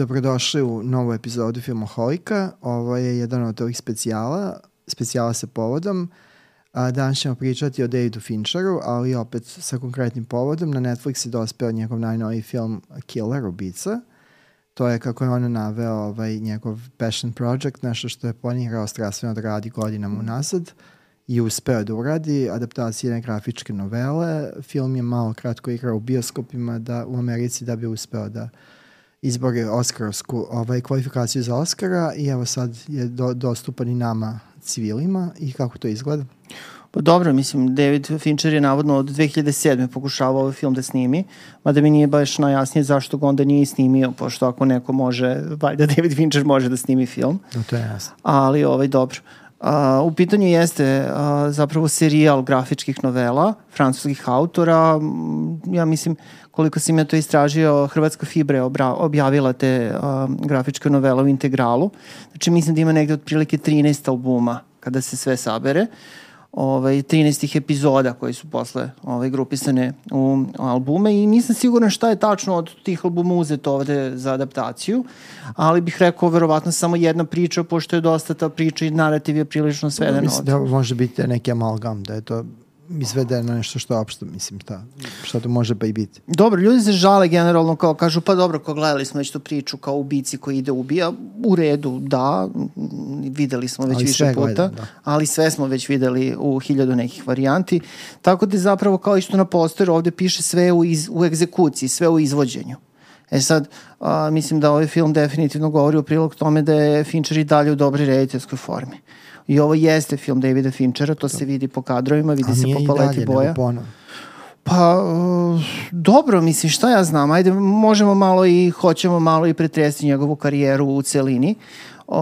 dobrodošli u novu epizodu Filmoholika. Ovo je jedan od ovih specijala, specijala sa povodom. A, danas ćemo pričati o Davidu Fincheru, ali opet sa konkretnim povodom. Na Netflix je dospeo njegov najnoviji film Killer, ubica. To je, kako je on naveo, ovaj, njegov passion project, nešto što je planirao strastveno da radi godinama unazad i uspeo da uradi adaptacije jedne grafičke novele. Film je malo kratko igrao u bioskopima da, u Americi da bi uspeo da izbori Oskarovsku ovaj, kvalifikaciju za Oscara i evo sad je do, dostupan i nama civilima i kako to izgleda? Pa dobro, mislim, David Fincher je navodno od 2007. pokušavao ovaj film da snimi, mada mi nije baš najjasnije zašto ga onda nije snimio, pošto ako neko može, valjda David Fincher može da snimi film. No, to je jasno. Ali, ovaj, dobro. Uh, u pitanju jeste uh, zapravo serijal grafičkih novela francuskih autora. Ja mislim, koliko sam ja to istražio, Hrvatska Fibra je objavila te uh, grafičke novele u integralu. Znači, mislim da ima negde otprilike 13 albuma kada se sve sabere. Uh, ovaj, 13 epizoda koji su posle ovaj, grupisane u albume i nisam siguran šta je tačno od tih albuma uzeto ovde za adaptaciju, ali bih rekao verovatno samo jedna priča, pošto je dosta ta priča i narativ je prilično sveden Mislim da može biti neki amalgam, da je to izvedeno nešto što je opšto, mislim, šta, šta to može pa i biti. Dobro, ljudi se žale generalno kao kažu, pa dobro, ko gledali smo već tu priču kao ubici koji ide ubija, u redu, da, videli smo već ali više puta, gledam, da. ali sve smo već videli u hiljadu nekih varijanti, tako da zapravo kao isto na posteru ovde piše sve u, iz, u egzekuciji, sve u izvođenju. E sad, a, mislim da ovaj film definitivno govori u prilog tome da je Fincher i dalje u dobroj rediteljskoj formi. I ovo jeste film Davida Finchera, to se vidi po kadrovima, vidi se po paleti boja. Pa, uh, dobro, mislim, šta ja znam, ajde, možemo malo i, hoćemo malo i pretresti njegovu karijeru u celini. Uh,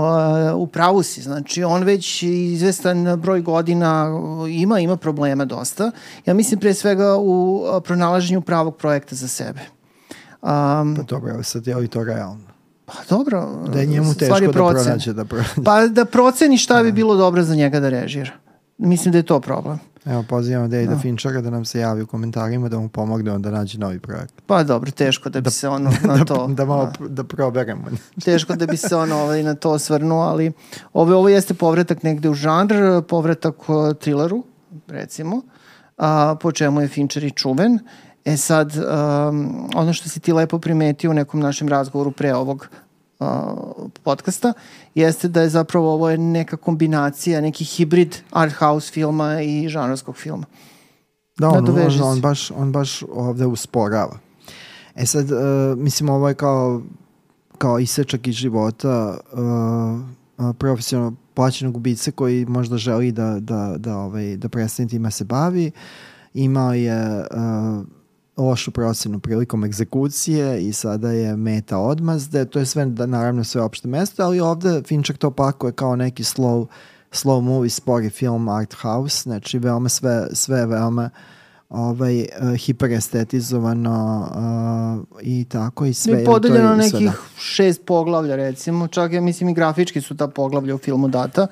u pravu si, znači on već izvestan broj godina ima, ima problema dosta. Ja mislim pre svega u pronalaženju pravog projekta za sebe. Um, pa dobro, sad je li to realno? Pa dobro, da je njemu teško da pronađe da pronađe. Pa da proceni šta bi da. bilo dobro za njega da režira. Mislim da je to problem. Evo, pozivamo Davida no. Finchera da nam se javi u komentarima da mu pomogne da nađe novi projekt. Pa dobro, teško da bi da, se ono na da, to... da, malo da, da proberemo. teško da bi se ono ovaj, na to osvrnuo, ali ovo, ovo jeste povratak negde u žanr, povratak u thrilleru, recimo, a, po čemu je Fincher i čuven. E sad, um, ono što si ti lepo primetio u nekom našem razgovoru pre ovog uh, podcasta, jeste da je zapravo ovo je neka kombinacija, neki hibrid art house filma i žanrovskog filma. Da, on, on, on, baš, on baš ovde usporava. E sad, uh, mislim, ovo je kao, kao isečak iz života uh, uh, profesionalno plaćenog ubice koji možda želi da, da, da, ovaj, da prestane time se bavi. Imao je uh, lošu procenu prilikom egzekucije i sada je meta odmazde, to je sve, da, naravno sve opšte mesto, ali ovde Fincher to pakuje kao neki slow, slow movie, spori film, art house, znači veoma sve, sve veoma ovaj, uh, hiperestetizovano uh, i tako i sve. I podeljeno nekih sve, da. šest poglavlja recimo, čak ja mislim i grafički su ta poglavlja u filmu data,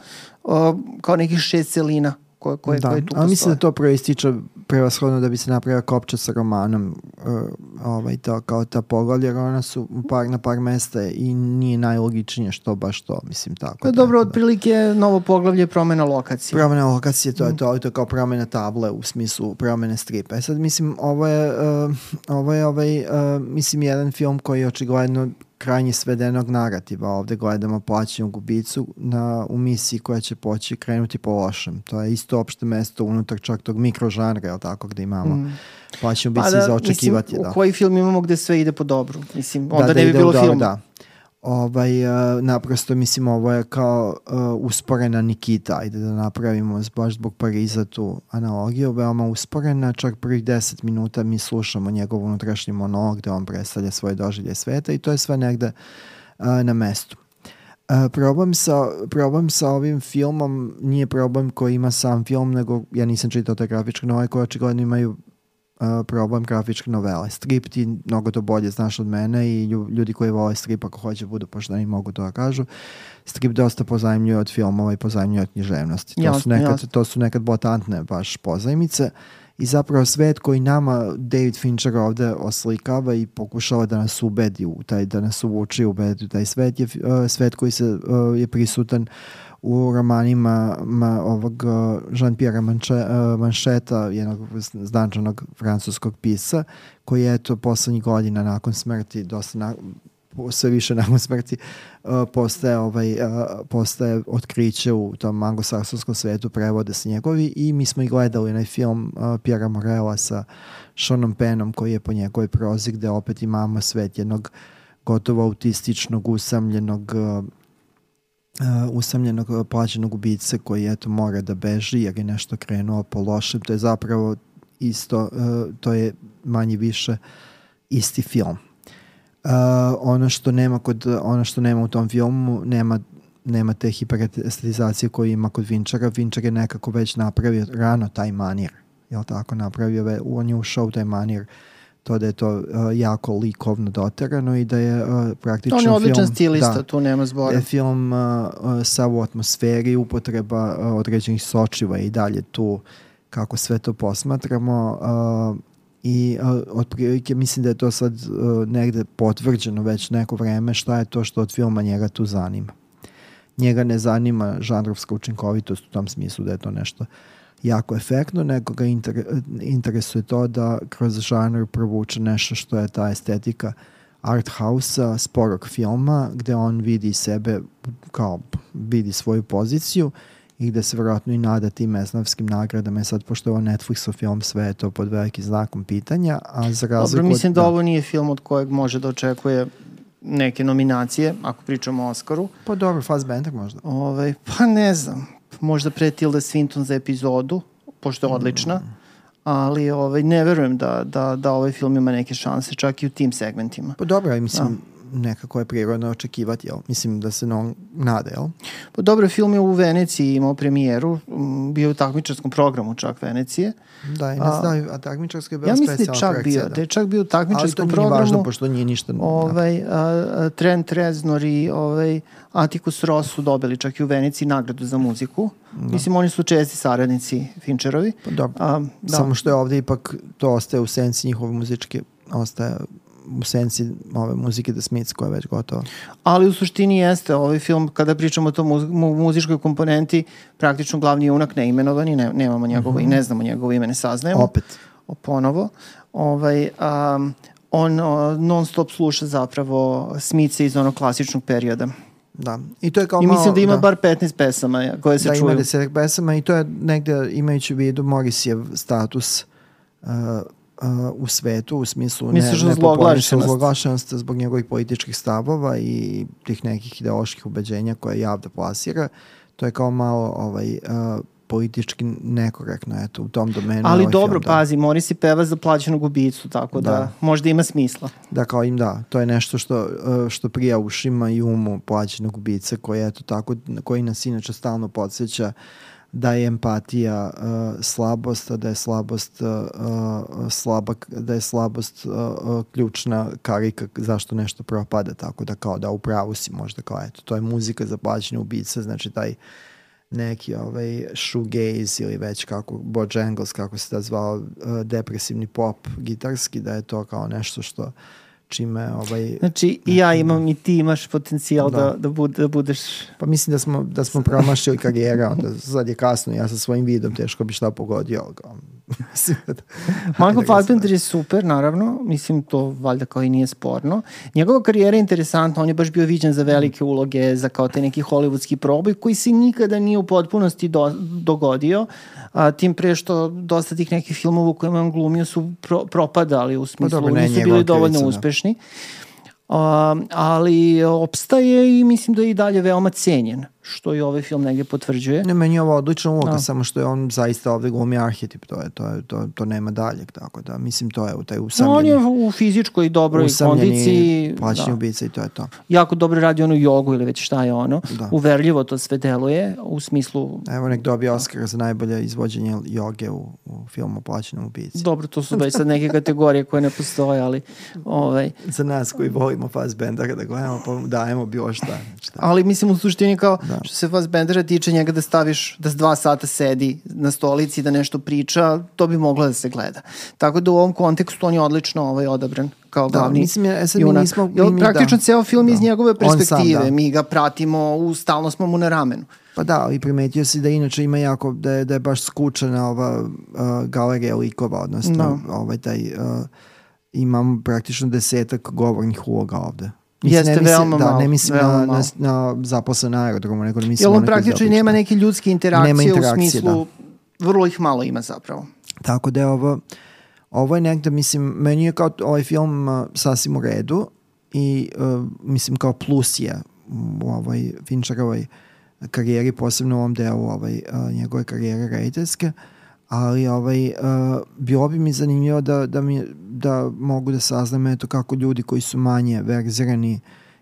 uh, kao nekih šest celina koje, koje, da, koje tu postoje. mislim da to proističe prevashodno da bi se napravila kopča sa romanom uh, ovaj, to, kao ta poglavlja, jer ona su par, na par mesta i nije najlogičnije što baš to, mislim tako. Pa dobro, da. otprilike novo poglavlje promena lokacije. Promena lokacije, to je mm. to, to je kao promena table u smislu promene stripa. E sad, mislim, ovo je, uh, ovo je ovaj, uh, mislim, jedan film koji očigledno krajnje svedenog narativa. Ovde gledamo plaćenu gubicu na, u misiji koja će poći krenuti po lošem. To je isto opšte mesto unutar čak tog mikrožanra, je tako, gde imamo mm. plaćenu gubicu pa da, za očekivati. Mislim, da. u koji film imamo gde sve ide po dobru? Mislim, da, onda da, da ne bi bilo film. Da ovaj, uh, naprosto mislim ovo je kao uh, usporena Nikita, ajde da napravimo baš zbog Pariza tu analogiju, veoma usporena, čak prvih 10 minuta mi slušamo njegov unutrašnji monolog gde on predstavlja svoje doživlje sveta i to je sve negde uh, na mestu. Uh, problem, sa, problem sa ovim filmom nije problem koji ima sam film, nego ja nisam čitao te grafičke nove koje očigledno imaju problem grafičke novele. Strip ti mnogo to bolje znaš od mene i ljudi koji vole strip ako hoće budu pošteni mogu to da kažu. Strip dosta pozajemljuje od filmova i pozajemljuje od književnosti. To, jasne, su nekad, jasne. to su nekad botantne baš pozajmice i zapravo svet koji nama David Fincher ovde oslikava i pokušava da nas ubedi u taj, da nas uvuči ubedi u taj svet je uh, svet koji se uh, je prisutan u romanima ma, ovog Jean-Pierre Manche, uh, Mancheta, jednog značajnog francuskog pisa, koji je to poslednjih godina nakon smrti dosta na, sve više nakon smrti uh, postaje, ovaj, uh, postaje otkriće u tom anglosaksonskom svetu, prevode se njegovi i mi smo i gledali onaj film Pjera Morela sa Seanom Penom koji je po njegovoj prozi gde opet imamo svet jednog gotovo autističnog, usamljenog uh, uh, usamljenog plaćenog ubice koji eto mora da beži jer je nešto krenuo po lošem. To je zapravo isto, uh, to je manje više isti film. Uh, ono što nema kod ono što nema u tom filmu nema nema te hiperestetizacije koju ima kod Vinčara. Vinčar je nekako već napravio rano taj manir. Jel tako? Napravio, ve, on je ušao u taj manir to da je to uh, jako likovno doterano i da je uh, praktično film... On je odličan film, stilista, da, tu nema zbora. Da je film uh, uh, sa u atmosferi, upotreba uh, određenih sočiva i dalje tu kako sve to posmatramo uh, i uh, otprilike mislim da je to sad uh, negde potvrđeno već neko vreme šta je to što od filma njega tu zanima. Njega ne zanima žanrovska učinkovitost u tom smislu da je to nešto jako efektno, nego ga inter, interesuje to da kroz žanr provuče nešto što je ta estetika art house-a, sporog filma, gde on vidi sebe kao vidi svoju poziciju i gde se vjerojatno i nada tim esnavskim nagradama. I sad, pošto je ovo Netflixov film, sve je to pod velikim znakom pitanja, a za razliku... Dobro, mislim da, da ovo nije film od kojeg može da očekuje neke nominacije, ako pričamo o Oscaru. Pa dobro, Fassbender možda. Ove, ovaj, pa ne znam, možda pre Tilda Swinton za epizodu, pošto je odlična, ali ovaj, ne verujem da, da, da ovaj film ima neke šanse, čak i u tim segmentima. Pa dobro, mislim, da nekako je prirodno očekivati, jel? Mislim da se on nade, jel? Pa dobro, film je u Veneciji imao premijeru, bio u takmičarskom programu čak Venecije. Da, i ne znam, a takmičarski je bila ja mislim da je čak bio, da. da je čak bio u takmičarskom programu. Ali to nije važno, pošto nije ništa... Da. Ovaj, a, a, Trent Reznor i ovaj, Atticus Ross su dobili čak i u Veneciji nagradu za muziku. Da. Mislim, oni su česti saradnici Fincherovi. Pa dobro, a, da. samo što je ovde ipak to ostaje u senci njihove muzičke, ostaje u senci ove muzike The Smiths koja je već gotova. Ali u suštini jeste ovaj film, kada pričamo o tom mu, mu, muzičkoj komponenti, praktično glavni junak neimenovani, ne, nemamo njegovo mm -hmm. i ne znamo njegovo ime, ne saznajemo. Opet. O, ponovo. Ovaj, um, on non stop sluša zapravo Smitha iz onog klasičnog perioda. Da. I to je kao I mislim malo, da ima da. bar 15 pesama koje se da, čuju. Da, ima 10 pesama i to je negde imajući u vidu Morisijev status uh, uh, u svetu, u smislu Misliš ne, ne zloglašenost zbog njegovih političkih stavova i tih nekih ideoloških ubeđenja koje javda plasira. To je kao malo ovaj, uh, politički nekorektno eto, u tom domenu. Ali ovaj dobro, film, da. pazi, Morisi peva za plaćenog ubicu, tako da, da možda ima smisla. Da, kao im da, to je nešto što, što prija ušima i umu plaćenog ubice koji, eto, tako, koji nas inače stalno podsjeća uh, da je empatija uh, slabost, da je slabost uh, uh, slaba, da je slabost uh, uh, ključna karika zašto nešto propada, tako da kao da upravo si možda kao eto, to je muzika za plaćanje ubice, znači taj neki ovaj shoegaze ili već kako Bojangles kako se da zvao uh, depresivni pop gitarski da je to kao nešto što uh, čime ovaj Znači i ja imam i ti imaš potencijal da, da, da, bude, da budeš Pa mislim da smo da smo promašili karijera, onda sad je kasno, ja sa svojim vidom teško bi šta pogodio. Michael Fassbender je super, naravno, mislim to valjda kao i nije sporno. Njegova karijera je interesantna, on je baš bio viđen za velike uloge, za kao te neki hollywoodski proboj koji se nikada nije u potpunosti do, dogodio, a, tim pre što dosta tih nekih filmova u kojima on glumio su pro, propadali u smislu, pa dobro, nisu bili dovoljno krivica, uspešni. Da. ali opstaje i mislim da je i dalje veoma cenjen što i ovaj film negdje potvrđuje. Ne, meni je ovo odlična uloga, no. samo što je on zaista ovde glumi arhetip, to, je, to, je, to, to nema daljeg, tako da, mislim, to je u taj usamljeni... No, on je u fizičkoj dobroj kondiciji. plaćeni da. ubica i to je to. Jako dobro radi onu jogu ili već šta je ono. Da. Uverljivo to sve deluje, u smislu... Evo nek dobije Oscar za najbolje izvođenje joge u, u filmu Plaćenom ubici. Dobro, to su već sad neke kategorije koje ne postoje, ali... Ovaj... Za nas koji volimo Fassbendera da gledamo, pa dajemo bilo šta. šta. Ali mislim u suštini kao... Da Da. Što se Fassbendera tiče njega da staviš, da s dva sata sedi na stolici da nešto priča, to bi moglo da se gleda. Tako da u ovom kontekstu on je odlično ovaj, odabran kao da, glavni mislim, ja, sad junak. Mi nismo, mi, mi, praktično da. ceo film da. iz njegove perspektive, sam, da. mi ga pratimo, u, stalno smo mu na ramenu. Pa da, i primetio si da inače ima jako, da je, da je baš skučena ova uh, galerija likova, odnosno no. Da. ovaj taj, uh, imam praktično desetak govornih uloga ovde. Mislim, Jeste, ne mislim, veoma da, malo. ne mislim na, na, na zaposlen aerodromu, nego ne mislim Jel on praktično nema neke ljudske interakcije, nema interakcije u smislu, da. vrlo ih malo ima zapravo. Tako da je ovo, ovo je negde, mislim, meni je kao ovaj film uh, sasvim u redu i uh, mislim kao plus je u ovoj Fincherovoj karijeri, posebno u ovom delu ovaj, uh, njegove karijere rediteljske, ali ovaj, uh, bilo bi mi zanimljivo da, da, mi, da mogu da saznam eto kako ljudi koji su manje verzirani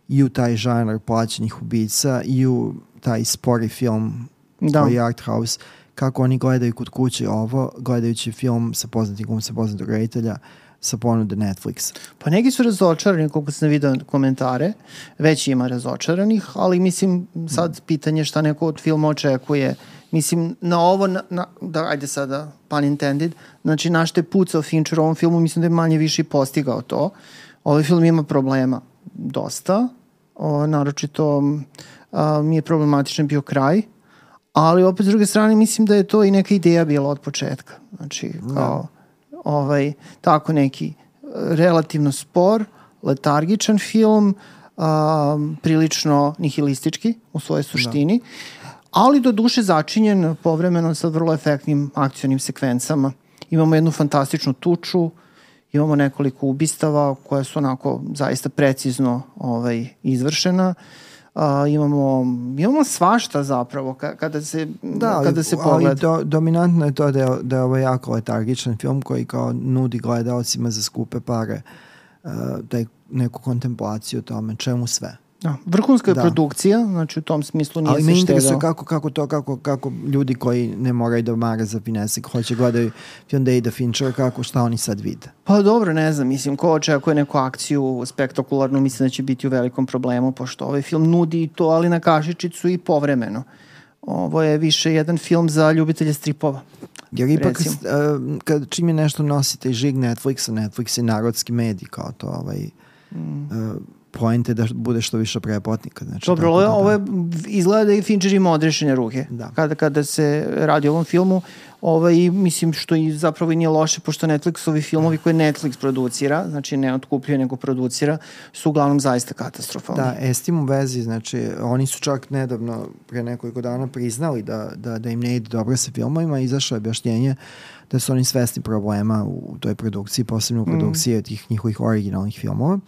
i u taj žanr plaćenih ubica i u taj spori film da. koji je art house, kako oni gledaju kod kuće ovo, gledajući film sa poznatim glumcem, poznatog reditelja, sa ponude Netflix. Pa neki su razočarani, koliko sam vidio komentare, već ima razočaranih, ali mislim sad pitanje šta neko od filma očekuje. Mislim, na ovo, na, na, da, ajde sada, pun intended, znači naš te pucao Fincher u ovom filmu, mislim da je manje više postigao to. Ovaj film ima problema dosta, o, naročito a, mi je problematičan bio kraj, ali opet s druge strane mislim da je to i neka ideja bila od početka. Znači, da. kao, ovaj, tako neki relativno spor, letargičan film, um, prilično nihilistički u svojoj da. suštini, da. Ali do duše začinjen povremeno sa vrlo efektnim akcionim sekvencama. Imamo jednu fantastičnu tuču, imamo nekoliko ubistava koja su onako zaista precizno ovaj, izvršena. Uh, Uh, imamo, imamo svašta zapravo kada se, da, kada se pogleda. Ali do, dominantno je to da je, da je ovo jako letargičan film koji kao nudi gledalcima za skupe pare uh, da je neku kontemplaciju o tome, čemu sve. Da, vrhunska je da. produkcija, znači u tom smislu nije Ali se štedao. Ali me kako, kako to, kako, kako ljudi koji ne moraju da mare za finese, hoće gledaju film Data Fincher, kako, šta oni sad vide? Pa dobro, ne znam, mislim, ko očekuje neku akciju spektakularnu, mislim da će biti u velikom problemu, pošto ovaj film nudi to, ali na kašičicu i povremeno. Ovo je više jedan film za ljubitelje stripova. Jer ipak, uh, kad čim je nešto nosite i žig Netflixa, Netflix je narodski medij, kao to, ovaj, mm. uh, poente da bude što više prepotnika. Znači, Dobro, ovo, da, ovo je, izgleda da i Fincher ima odrešene ruke. Da. Kada, kada se radi o ovom filmu, ovaj, mislim što i zapravo i nije loše, pošto Netflixovi filmovi koje Netflix producira, znači ne otkupljuje nego producira, su uglavnom zaista katastrofalni. Da, Estim u vezi, znači oni su čak nedavno, pre nekoliko dana priznali da, da, da im ne ide dobro sa filmovima, izašlo je objašnjenje da su oni svesni problema u toj produkciji, posebno u mm. produkciji mm. tih njihovih originalnih filmova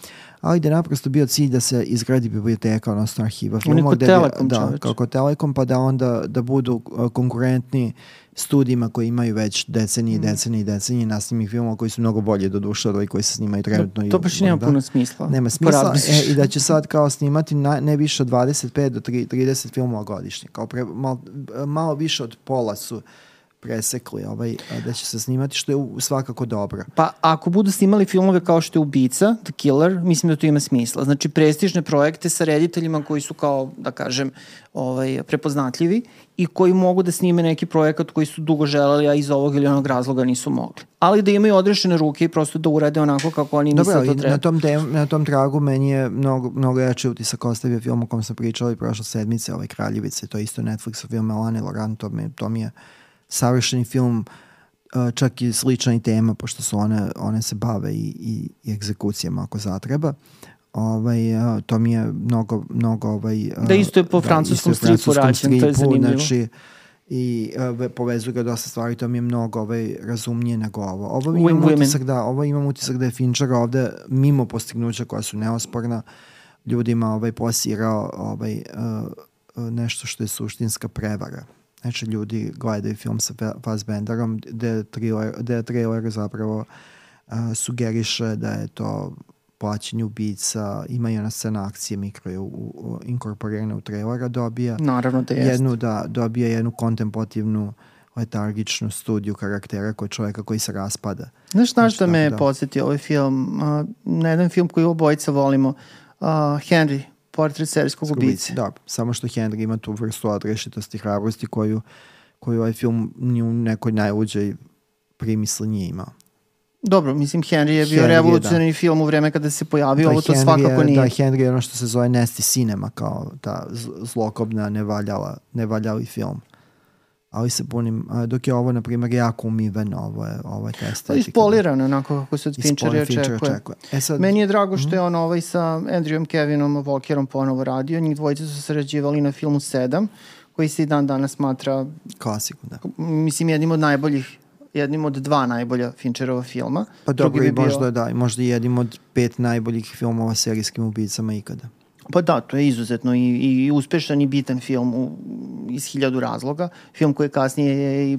ali da je naprosto bio cilj da se izgradi biblioteka, odnosno arhiva filmova. Oni Telekom da, kako Telekom, pa da onda da budu konkurentni studijima koji imaju već decenije, mm. decenije i decenije nasnimih filmova koji su mnogo bolje do duše od ovih koji se snimaju trenutno. To, to baš nema da, puno smisla. Nema smisla e, i da će sad kao snimati na, ne više od 25 do 30 filmova godišnje. Kao pre, malo, malo više od pola su presekli ovaj, da će se snimati, što je svakako dobro. Pa ako budu snimali filmove kao što je Ubica, The Killer, mislim da to ima smisla. Znači prestižne projekte sa rediteljima koji su kao, da kažem, ovaj, prepoznatljivi i koji mogu da snime neki projekat koji su dugo želeli, a iz ovog ili onog razloga nisu mogli. Ali da imaju odrešene ruke i prosto da urade onako kako oni misle da to treba. Na tom, tem, na tom tragu meni je mnogo, mnogo jače utisak ostavio film o kom sam pričala i prošle sedmice, ovaj Kraljevice, to je isto Netflixov film Melanie Laurent, to mi, to mi je savršeni film uh, čak i slična i tema, pošto su one, one se bave i, i, i egzekucijama ako zatreba. Ovaj, uh, to mi je mnogo, mnogo ovaj, uh, da isto je po da, francuskom stripu rađen, to je zanimljivo. Znači, i uh, povezuje ga dosta stvari, to mi je mnogo ovaj, razumnije nego ovo. Ovo imam utisak da, ovo imam utisak da je Fincher ovde mimo postignuća koja su neosporna ljudima ovaj, posirao ovaj, uh, nešto što je suštinska prevara. Znači, ljudi gledaju film sa Fassbenderom, gde trailer, gde trailer zapravo uh, sugeriše da je to plaćanje ubica, ima i ona scena akcije mikro je u, u, inkorporirana u trailera, dobija Naravno da jest. jednu, da, dobija jednu kontemplativnu letargičnu studiju karaktera kod čoveka koji se raspada. Znaš na što me da. podsjeti ovaj film? Uh, na jedan film koji obojica volimo, uh, Henry portret serijskog ubice. Da, samo što Henry ima tu vrstu odrešitosti, hrabrosti koju, koju ovaj film ni u nekoj najuđej primisli nije imao. Dobro, mislim, Henry je bio revolucionarni da. film u vreme kada se pojavio, da, ovo to Henry svakako nije. Da, Henry je ono što se zove Nesti Cinema, kao ta zlokobna, nevaljala, nevaljali film ali se punim, dok je ovo, na primjer, jako umiveno, ovo je, ovo je ta estetika. Ispolirano, onako kako se od Finchera očekuje. očekuje. E sad, Meni je drago što je mhm. on ovaj sa Andrewom Kevinom Walkerom ponovo radio, njih dvojice su sarađivali na filmu 7, koji se i dan danas smatra klasiku, da. Mislim, jednim od najboljih jednim od dva najbolja Fincherova filma. Pa dobro, i možda, bio... da, možda jednim od pet najboljih filmova serijskim ubicama ikada. Pa da, to je izuzetno i, i uspešan i bitan film u, iz hiljadu razloga. Film koji kasnije je i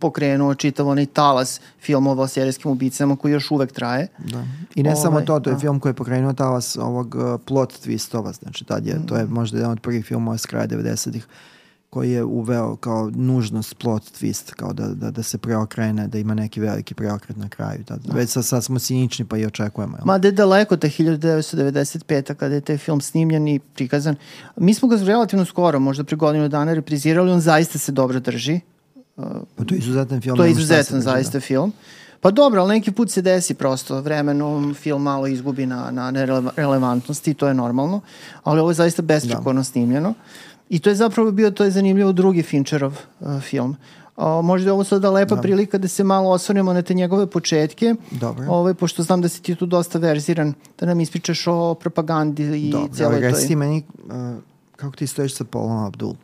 pokrenuo čitav onaj talas filmova o serijskim ubicama koji još uvek traje. Da. I ne Ove, samo ovaj, to, to je da. film koji je pokrenuo talas ovog uh, plot twistova, znači tad je, mm. to je možda jedan od prvih filmova s kraja 90-ih koji je uveo kao nužnost plot twist, kao da, da, da se preokrene, da ima neki veliki preokret na kraju. Da, da. Već sad, sad smo cinični pa i očekujemo. Jel? Ma da je daleko te 1995. kada je taj film snimljen i prikazan. Mi smo ga relativno skoro, možda pre godinu dana reprizirali, on zaista se dobro drži. Pa to je izuzetan film. To je izuzetan drži, zaista da. film. Pa dobro, ali neki put se desi prosto, vremenom film malo izgubi na, na relevantnosti, to je normalno, ali ovo je zaista besprekorno da. snimljeno. Uh, I to je zapravo bio, to je zanimljivo, drugi Fincherov uh, film. O, možda je ovo sada lepa da. prilika da se malo osvrnemo na te njegove početke. Dobro. Ovaj, pošto znam da si ti tu dosta verziran, da nam ispričaš o propagandi i Dobro, cijeloj toj... Dobro, meni, uh, kako ti stojiš sa Paulom Abdul?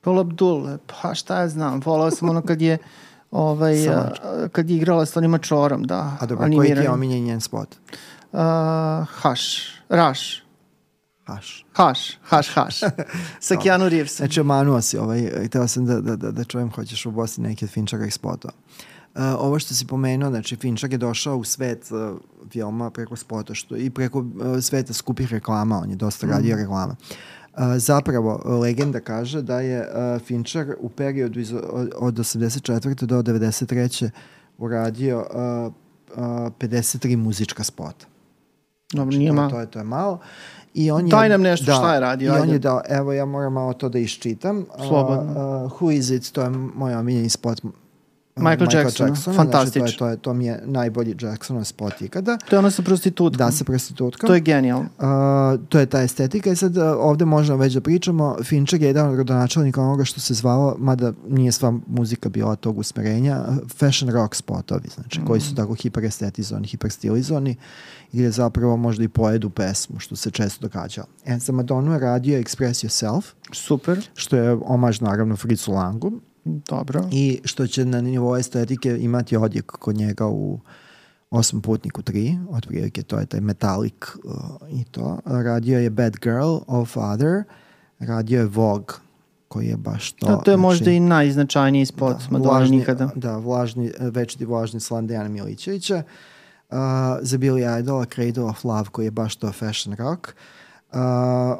Paul Abdul, pa šta ja znam, volao sam ono kad je ovaj, uh, kad je igrala s onima čorom, da. A dobro, koji ti je omiljen njen spot? Uh, haš, Raš. Haš. Haš, haš, haš. Sa Keanu Reevesom. Znači, omanuo si, ovaj, htio sam da, da, da, da čujem, hoćeš u Bosni neki od Finčakovih spotova. Uh, ovo što si pomenuo, znači Finčak je došao u svet uh, filma preko spota što, i preko uh, sveta skupih reklama, on je dosta mm. radio reklama. Uh, zapravo, legenda kaže da je uh, Finčar u periodu iz, od, od 84. do 93. uradio uh, uh, 53 muzička spota. Dobro, znači, nije malo. To je, to je malo. I on Daj nam nešto da, šta je radio. I ajde. on je dao, evo ja moram malo to da iščitam. Slobodno. Uh, uh, who is it, to je moj omiljeni spot Michael, Michael Jackson, Jackson fantastično. Znači, to, je, to, je, to mi je najbolji Jacksonov spot ikada. To je ono sa prostitutkom. Da, sa prostitutkom. To je genijalno. Uh, to je ta estetika i sad uh, ovde možemo već da pričamo. Fincher je jedan od rodonačelnika onoga što se zvalo, mada nije sva muzika bila tog usmerenja, fashion rock spotovi, znači, mm. koji su mm. tako hiperestetizovani, hiperstilizovani ili zapravo možda i pojedu pesmu, što se često događa. E, za Madonna je radio Express Yourself. Super. Što je omaž naravno Fritzu Langu Dobro. I što će na nivou estetike imati odjek kod njega u Osmom putniku 3, otprilike to je taj metalik uh, i to. Radio je Bad Girl, All Father, radio je Vogue, koji je baš to. Da, to je znači, možda i najznačajniji spot da, Madonna nikada. Da, vlažni, večiti vlažni slan Dejana Milićevića. Uh, za Billy Idol, Cradle of Love, koji je baš to fashion rock. Uh,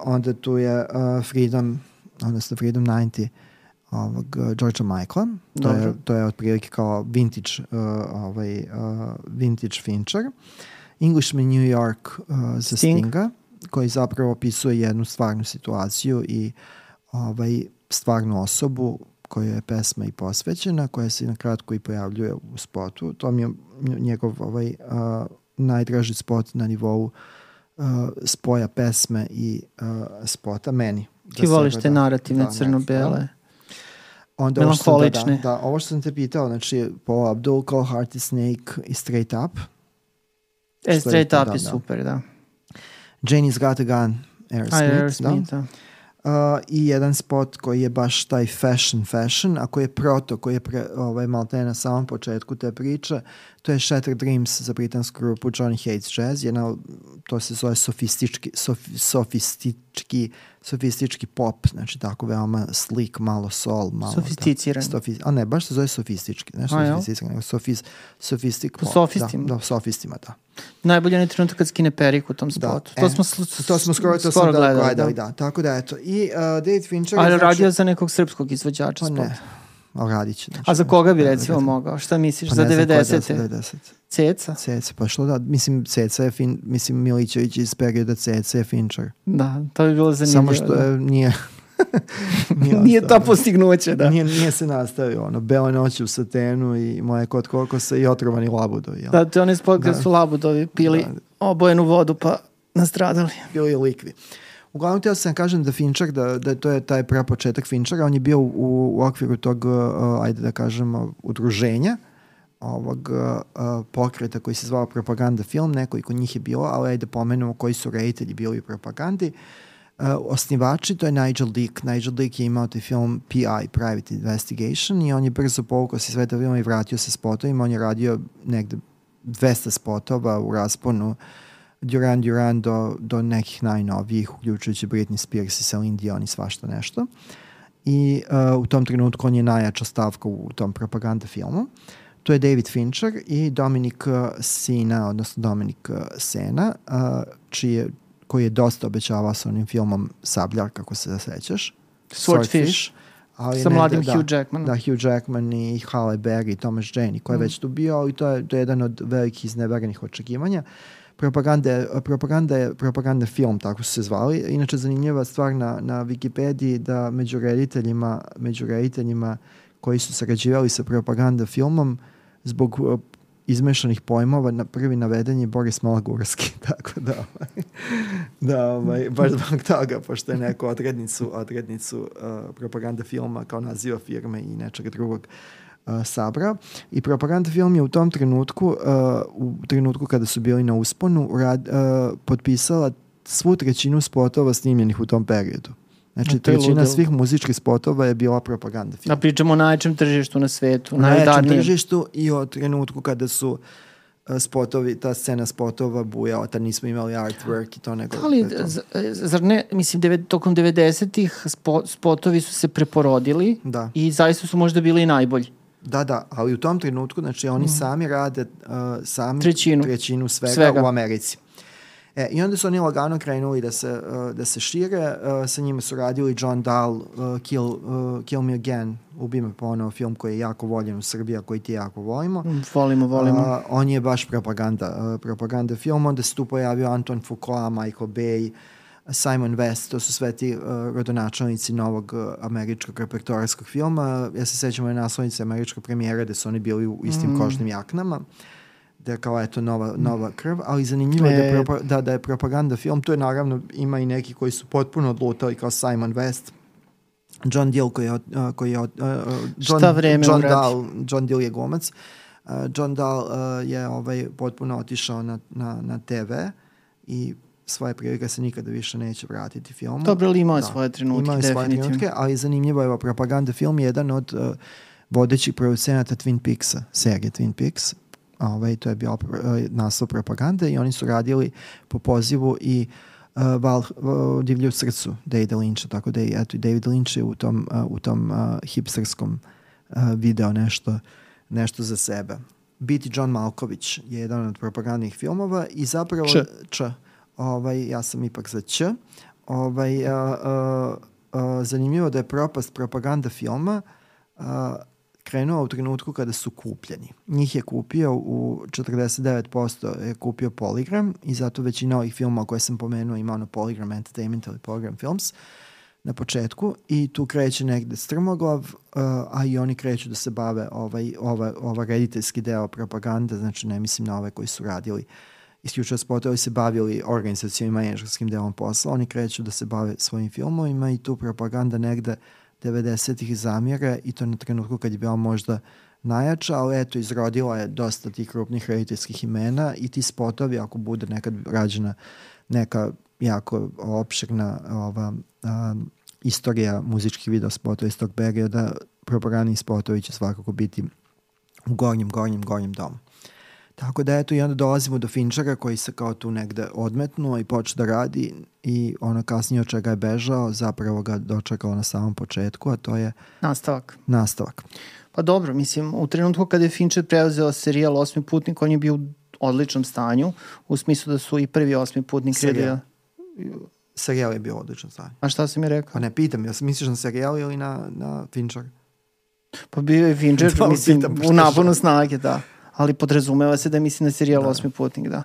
onda tu je uh, Freedom, odnosno Freedom 90, ovog uh, George'a Michaela. To je, to je otprilike kao vintage, uh, ovaj, uh, vintage Fincher. Englishman New York uh, za Sting. Stinga, koji zapravo opisuje jednu stvarnu situaciju i ovaj, stvarnu osobu koja je pesma i posvećena, koja se na kratko i pojavljuje u spotu. To mi je njegov ovaj, uh, najdraži spot na nivou uh, spoja pesme i uh, spota meni. Da Ti voliš te narativne da, crno-bele? Da. Onda ovo što, da, da, da, ovo što sam te pitao, znači po Abdul Call Hearty Snake i Straight Up. E, Straight je, Up da, je da. super, da. Janie's Got a Gun, Aerosmith, Aerosmith da. da. Uh, i jedan spot koji je baš taj fashion fashion, a koji je proto, koji je pre, ovaj, malte na samom početku te priče, to je Shattered Dreams za britansku grupu Johnny Hates Jazz, jedna, to se zove sofistički, sof, sofistički, sofistički pop, znači tako veoma slik, malo sol, malo... Sofisticiran. Da, sofi, a ne, baš se zove sofistički, ne sofisticiran, nego sofis, sofistik pop. Sofistima. Da, da, sofistima, da. Najbolje je trenutak kad skine periku u tom da, spotu. Da, to, e, smo, to smo skoro, to skoro gledali, gledali da. da. Tako da, eto. I uh, David Fincher... Ali znači, radio za nekog srpskog izvođača pa spot. Ne, ali radit će. Znači, A za koga bi recimo mogao? Šta misliš? Pa za 90. 90. Ceca? Ceca, pa što da, mislim, Ceca je, fin, mislim, Milićević iz perioda Ceca je Finčar. Da, to bi bilo zanimljivo. Samo što je, nije, nije, nije to postignuće, da. Nije, nije se nastavio, ono, Bele noći u satenu i moje kod kokosa i otrovani labudovi. Jel? Da, to je onaj spot da. su labudovi pili da. obojenu vodu pa nastradali. Bili likvi. Uglavnom, htio sam kažem da Finčar, da, da to je taj prapočetak Finčara, on je bio u, u okviru tog, uh, ajde da kažem, udruženja, ovog uh, pokreta koji se zvao Propaganda film, nekoliko njih je bilo, ali ajde da pomenemo koji su reditelji bili u propagandi. Uh, osnivači, to je Nigel Dick. Nigel Dick je imao taj film PI, Private Investigation, i on je brzo povukao se sveta filma i vratio se spotovima. On je radio negde 200 spotova u rasponu Duran Duran do, do nekih najnovijih, uključujući Britney Spears i Celine Dion i svašta nešto. I uh, u tom trenutku on je najjača stavka u tom propaganda filmu. To je David Fincher i Dominik uh, Sina, odnosno Dominik uh, Sena, uh, čije, koji je dosta obećavao sa onim filmom Sabljar, kako se da sećaš. Swordfish. Ali sa mladim da, Hugh Jackman. Da, Hugh Jackman i Halle Berry i Thomas Jane, koji je mm. već tu bio i to je, to je jedan od velikih izneverenih očekivanja. Propaganda, propaganda propaganda film, tako su se zvali. Inače, zanimljiva stvar na, na Wikipediji da među rediteljima, među rediteljima koji su sarađivali sa propaganda filmom, zbog uh, izmešanih pojmova, na prvi naveden je Boris Malagurski, tako da, ovaj, da ovaj, baš zbog toga, pošto je neko odrednicu, odrednicu uh, propaganda filma kao naziva firme i nečega drugog uh, sabra. I propaganda film je u tom trenutku, uh, u trenutku kada su bili na usponu, rad, uh, potpisala svu trećinu spotova snimljenih u tom periodu. Znači, trećina svih muzičkih spotova je bila propaganda filma. A pričamo o najvećem tržištu na svetu. Na najvećem tržištu i o trenutku kada su spotovi, ta scena spotova bujala, tad nismo imali artwork i to nego... Ali, zar ne, mislim, devet, tokom 90-ih spo, spotovi su se preporodili da. i zaista su možda bili i najbolji. Da, da, ali u tom trenutku, znači, oni mm. sami rade uh, sami trećinu, trećinu svega, svega u Americi. E, I onda su oni lagano krenuli da se, uh, da se šire. Uh, sa njima su radili John Dahl, uh, Kill, uh, Kill Me Again, Ubi me ponovo, film koji je jako voljen u Srbiji, a koji ti jako volimo. Mm, volimo, volimo. Uh, on je baš propaganda, uh, propaganda film. Onda se tu pojavio Anton Foucault, Michael Bay, Simon West, to su sve ti uh, rodonačelnici novog uh, američkog repertoarskog filma. Ja se sećam ove naslovnice američke premijere gde su oni bili u istim mm. kožnim jaknama. Da je kao eto nova, nova krv, ali zanimljivo je da, propa, da, da je propaganda film, tu je naravno ima i neki koji su potpuno odlutali kao Simon West, John Dill koji je, uh, koji je uh, John, Šta vreme John Dahl, John Dill je glumac, uh, John Dahl uh, je ovaj potpuno otišao na, na, na TV i svoje prilike se nikada više neće vratiti filmu. Dobro, ali imao da, svoje trenutke, imao svoje trenutke, ali zanimljivo je propaganda film je jedan od uh, vodećih producenata Twin Peaksa, serije Twin Peaks, ovaj, to je bio eh, naslov propagande i oni su radili po pozivu i uh, Val, uh, divlju srcu Davida Lyncha, tako da je eto, David Lynch je u tom, uh, u tom uh, hipsterskom uh, video nešto, nešto za sebe. Biti John Malković je jedan od propagandnih filmova i zapravo Č. Č ovaj, ja sam ipak za Č. Ovaj, uh, uh, uh, zanimljivo da je propast propaganda filma uh, krenuo u trenutku kada su kupljeni. Njih je kupio u 49% je kupio Polygram i zato većina ovih filmova koje sam pomenuo ima ono Polygram Entertainment ili Polygram Films na početku i tu kreće negde strmoglav, uh, a i oni kreću da se bave ovaj, ova, ova rediteljski deo propagande, znači ne mislim na ove koji su radili isključivo spotovi se bavili organizacijom i menadžerskim delom posla, oni kreću da se bave svojim filmovima i tu propaganda negde uh, 90-ih zamjere i to na trenutku kad je bila možda najjača, ali eto, izrodila je dosta tih krupnih rediteljskih imena i ti spotovi, ako bude nekad rađena neka jako opširna ova, a, istorija muzičkih video spotova iz tog perioda, propagandni spotovi će svakako biti u gornjem, gornjem, gornjem domu. Tako da eto i onda dolazimo do Finčara koji se kao tu negde odmetnuo i počeo da radi i ono kasnije od čega je bežao zapravo ga dočekalo na samom početku, a to je nastavak. Nastavak. Pa dobro, mislim, u trenutku kada je Fincher preuzeo serijal Osmi putnik, on je bio u odličnom stanju, u smislu da su i prvi Osmi putnik serijal. Serijal je bio u odličnom stanju. A šta si mi rekao? Pa ne, pitam, ja misliš na serijal ili na, na Fincher? Pa bio je Fincher, mislim, u naponu snage, da ali podrazumeva se da misli na serijal da. Osmi putnik, da.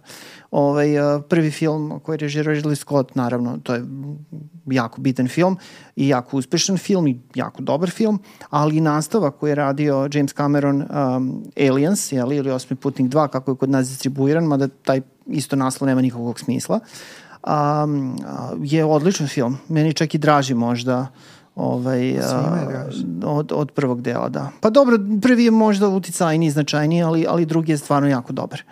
Ovaj, prvi film koji je režirao Ridley Scott, naravno, to je jako bitan film i jako uspešan film i jako dobar film, ali i nastava koji je radio James Cameron um, Aliens, jeli, ili Osmi putnik 2, kako je kod nas distribuiran, mada taj isto naslov nema nikakvog smisla, um, je odličan film. Meni čak i draži možda ovaj, a, od, od prvog dela, da. Pa dobro, prvi je možda uticajniji, značajniji, ali, ali drugi je stvarno jako dobar.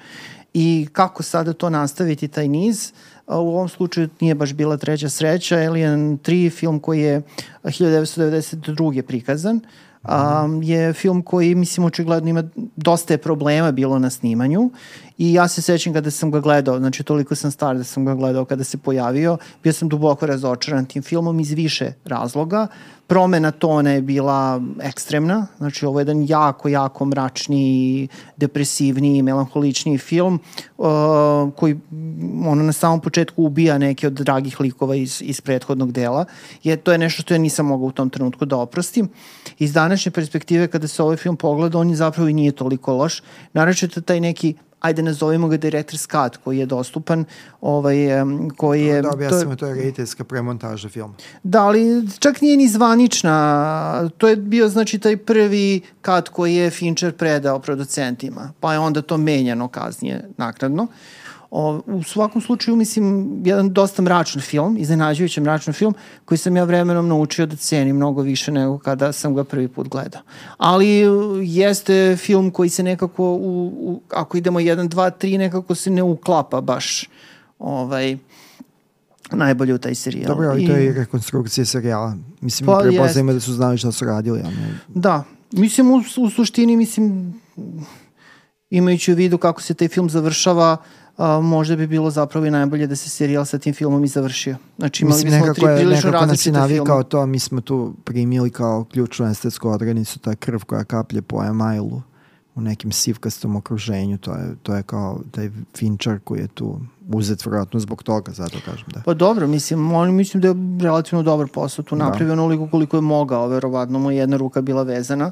I kako sada to nastaviti, taj niz, a, u ovom slučaju nije baš bila treća sreća, Alien 3, film koji je 1992. prikazan, um, je film koji, mislim, očigledno ima dosta je problema bilo na snimanju i ja se sećam kada sam ga gledao, znači toliko sam star da sam ga gledao kada se pojavio, bio sam duboko razočaran tim filmom iz više razloga promena tona je bila ekstremna, znači ovo je jedan jako, jako mračni, depresivni, melankolični film uh, koji ono na samom početku ubija neke od dragih likova iz, iz prethodnog dela. Je, to je nešto što ja nisam mogao u tom trenutku da oprostim. Iz današnje perspektive kada se ovaj film pogleda, on je zapravo i nije toliko loš. Naravno taj neki ajde nazovimo ga director's cut koji je dostupan, ovaj, koji je... Da, objasnimo, to, to je rediteljska premontaža filma. Da, ali čak nije ni zvanična. To je bio, znači, taj prvi cut koji je Fincher predao producentima, pa je onda to menjano kasnije naknadno. Uh, O, u svakom slučaju, mislim, jedan dosta mračan film, iznenađujući mračan film, koji sam ja vremenom naučio da cenim mnogo više nego kada sam ga prvi put gledao. Ali jeste film koji se nekako, u, u, ako idemo 1, 2, 3, nekako se ne uklapa baš ovaj, najbolje u taj serijal. Dobro, ali I, to je rekonstrukcija serijala. Mislim, pa, prepoznajemo da su znali šta su radili. Ne... Da, mislim, u, u suštini, mislim, imajući u vidu kako se taj film završava, uh, a, možda bi bilo zapravo i najbolje da se serijal sa tim filmom i završio. Znači imali Mislim, bismo tri prilično različite filme. kao to, mi smo tu primili kao ključnu estetsku odrednicu, ta krv koja kaplje po emailu u nekim sivkastom okruženju, to je, to je kao taj Fincher koji je tu uzet vjerojatno zbog toga, zato kažem da. Pa dobro, mislim, on mislim da je relativno dobar posao tu da. napravio da. onoliko koliko je mogao, verovatno mu jedna ruka bila vezana,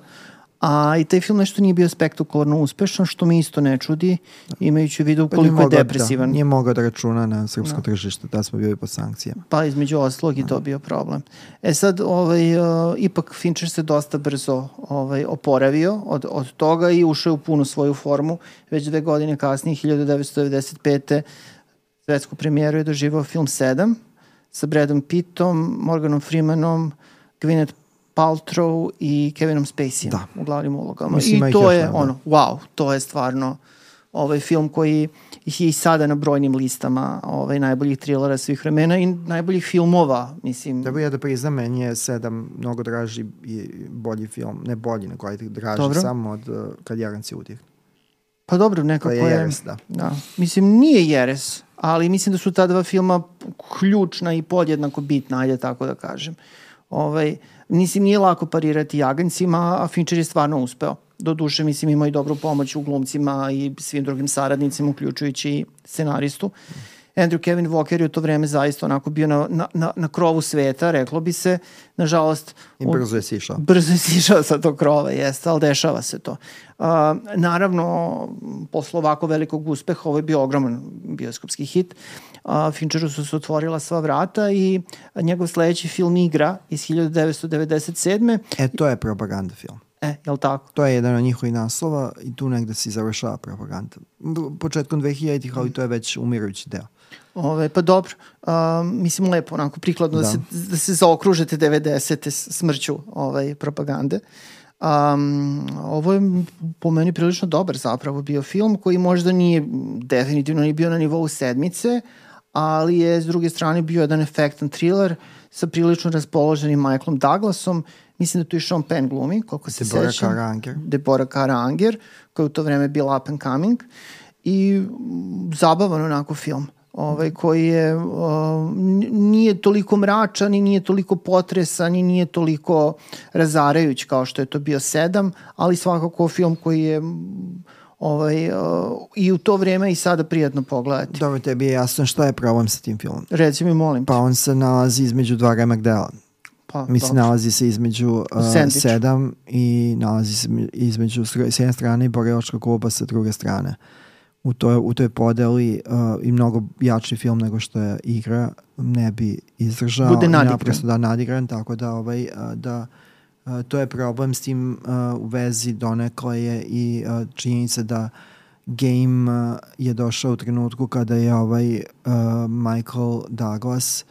A i taj film nešto nije bio spektakularno uspešan, što mi isto ne čudi, imajući u vidu pa koliko je da, depresivan. Da, nije mogao da računa na srpsko da. tržište, da smo bili po sankcijama. Pa između oslog i to da. bio problem. E sad, ovaj, uh, ipak Fincher se dosta brzo ovaj, oporavio od, od toga i ušao u punu svoju formu. Već dve godine kasnije, 1995. svetsku premijeru je doživao film 7 sa Bradom Pittom, Morganom Freemanom, Gwyneth Paltrow i Kevinom Spacey da. u glavnim ulogama. Mislim, I to je ono, da. wow, to je stvarno ovaj film koji je i sada na brojnim listama ovaj, najboljih trilera svih vremena i najboljih filmova, mislim. Da bi ja da priznam, meni je sedam mnogo draži i bolji film, ne bolji, nego ajde draži dobro. samo od uh, Kad Jaranci udih. Pa dobro, nekako je... Jeres, da. da. Mislim, nije Jeres, ali mislim da su ta dva filma ključna i podjednako bitna, ajde tako da kažem. Ovaj, Mislim, nije lako parirati agencima, a Fincher je stvarno uspeo. Do duše, mislim, ima i dobru pomoć u glumcima i svim drugim saradnicima, uključujući i scenaristu. Andrew Kevin Walker je u to vreme zaista onako bio na, na, na, na krovu sveta, reklo bi se. Nažalost... I brzo je sišao. Brzo je sišao sa tog krova, jeste, ali dešava se to. Uh, naravno, posle ovako velikog uspeha, ovo je bio ogroman bioskopski hit. Uh, Fincheru su se otvorila sva vrata i njegov sledeći film Igra iz 1997. E, to je propaganda film. E, je li tako? To je jedan od njihovih naslova i tu negde se završava propaganda. Početkom 2000-ih, ali to je već umirujući deo. Ove, pa dobro, uh, mislim lepo, onako prikladno da, da se, da se zaokružete 90. smrću ovaj, propagande. Um, ovo je po meni prilično dobar zapravo bio film koji možda nije definitivno nije bio na nivou sedmice, ali je s druge strane bio jedan efektan thriller sa prilično raspoloženim Michaelom Douglasom. Mislim da tu i Sean Penn glumi, koliko se Deborah sećam. Karanger. Deborah Karanger, koja je u to vreme bila up and coming. I zabavan onako film ovaj, koji je, uh, nije toliko mračan i nije toliko potresan i nije toliko razarajuć kao što je to bio sedam, ali svakako film koji je ovaj, uh, i u to vreme i sada prijatno pogledati. Dobro, tebi je jasno šta je problem sa tim filmom. Reci mi, molim Pa on se nalazi između dva remek dela. Pa, Mislim, dobro. nalazi se između uh, sedam i nalazi se između s jedne strane i Boreočka kluba sa druge strane. U toj, u toj podeli uh, i mnogo jači film nego što je igra ne bi izdržao. Bude nadigran. Naprosto da nadigran, tako da, ovaj, uh, da uh, to je problem s tim uh, u vezi donekle je i uh, činjenica da game uh, je došao u trenutku kada je ovaj uh, Michael Douglas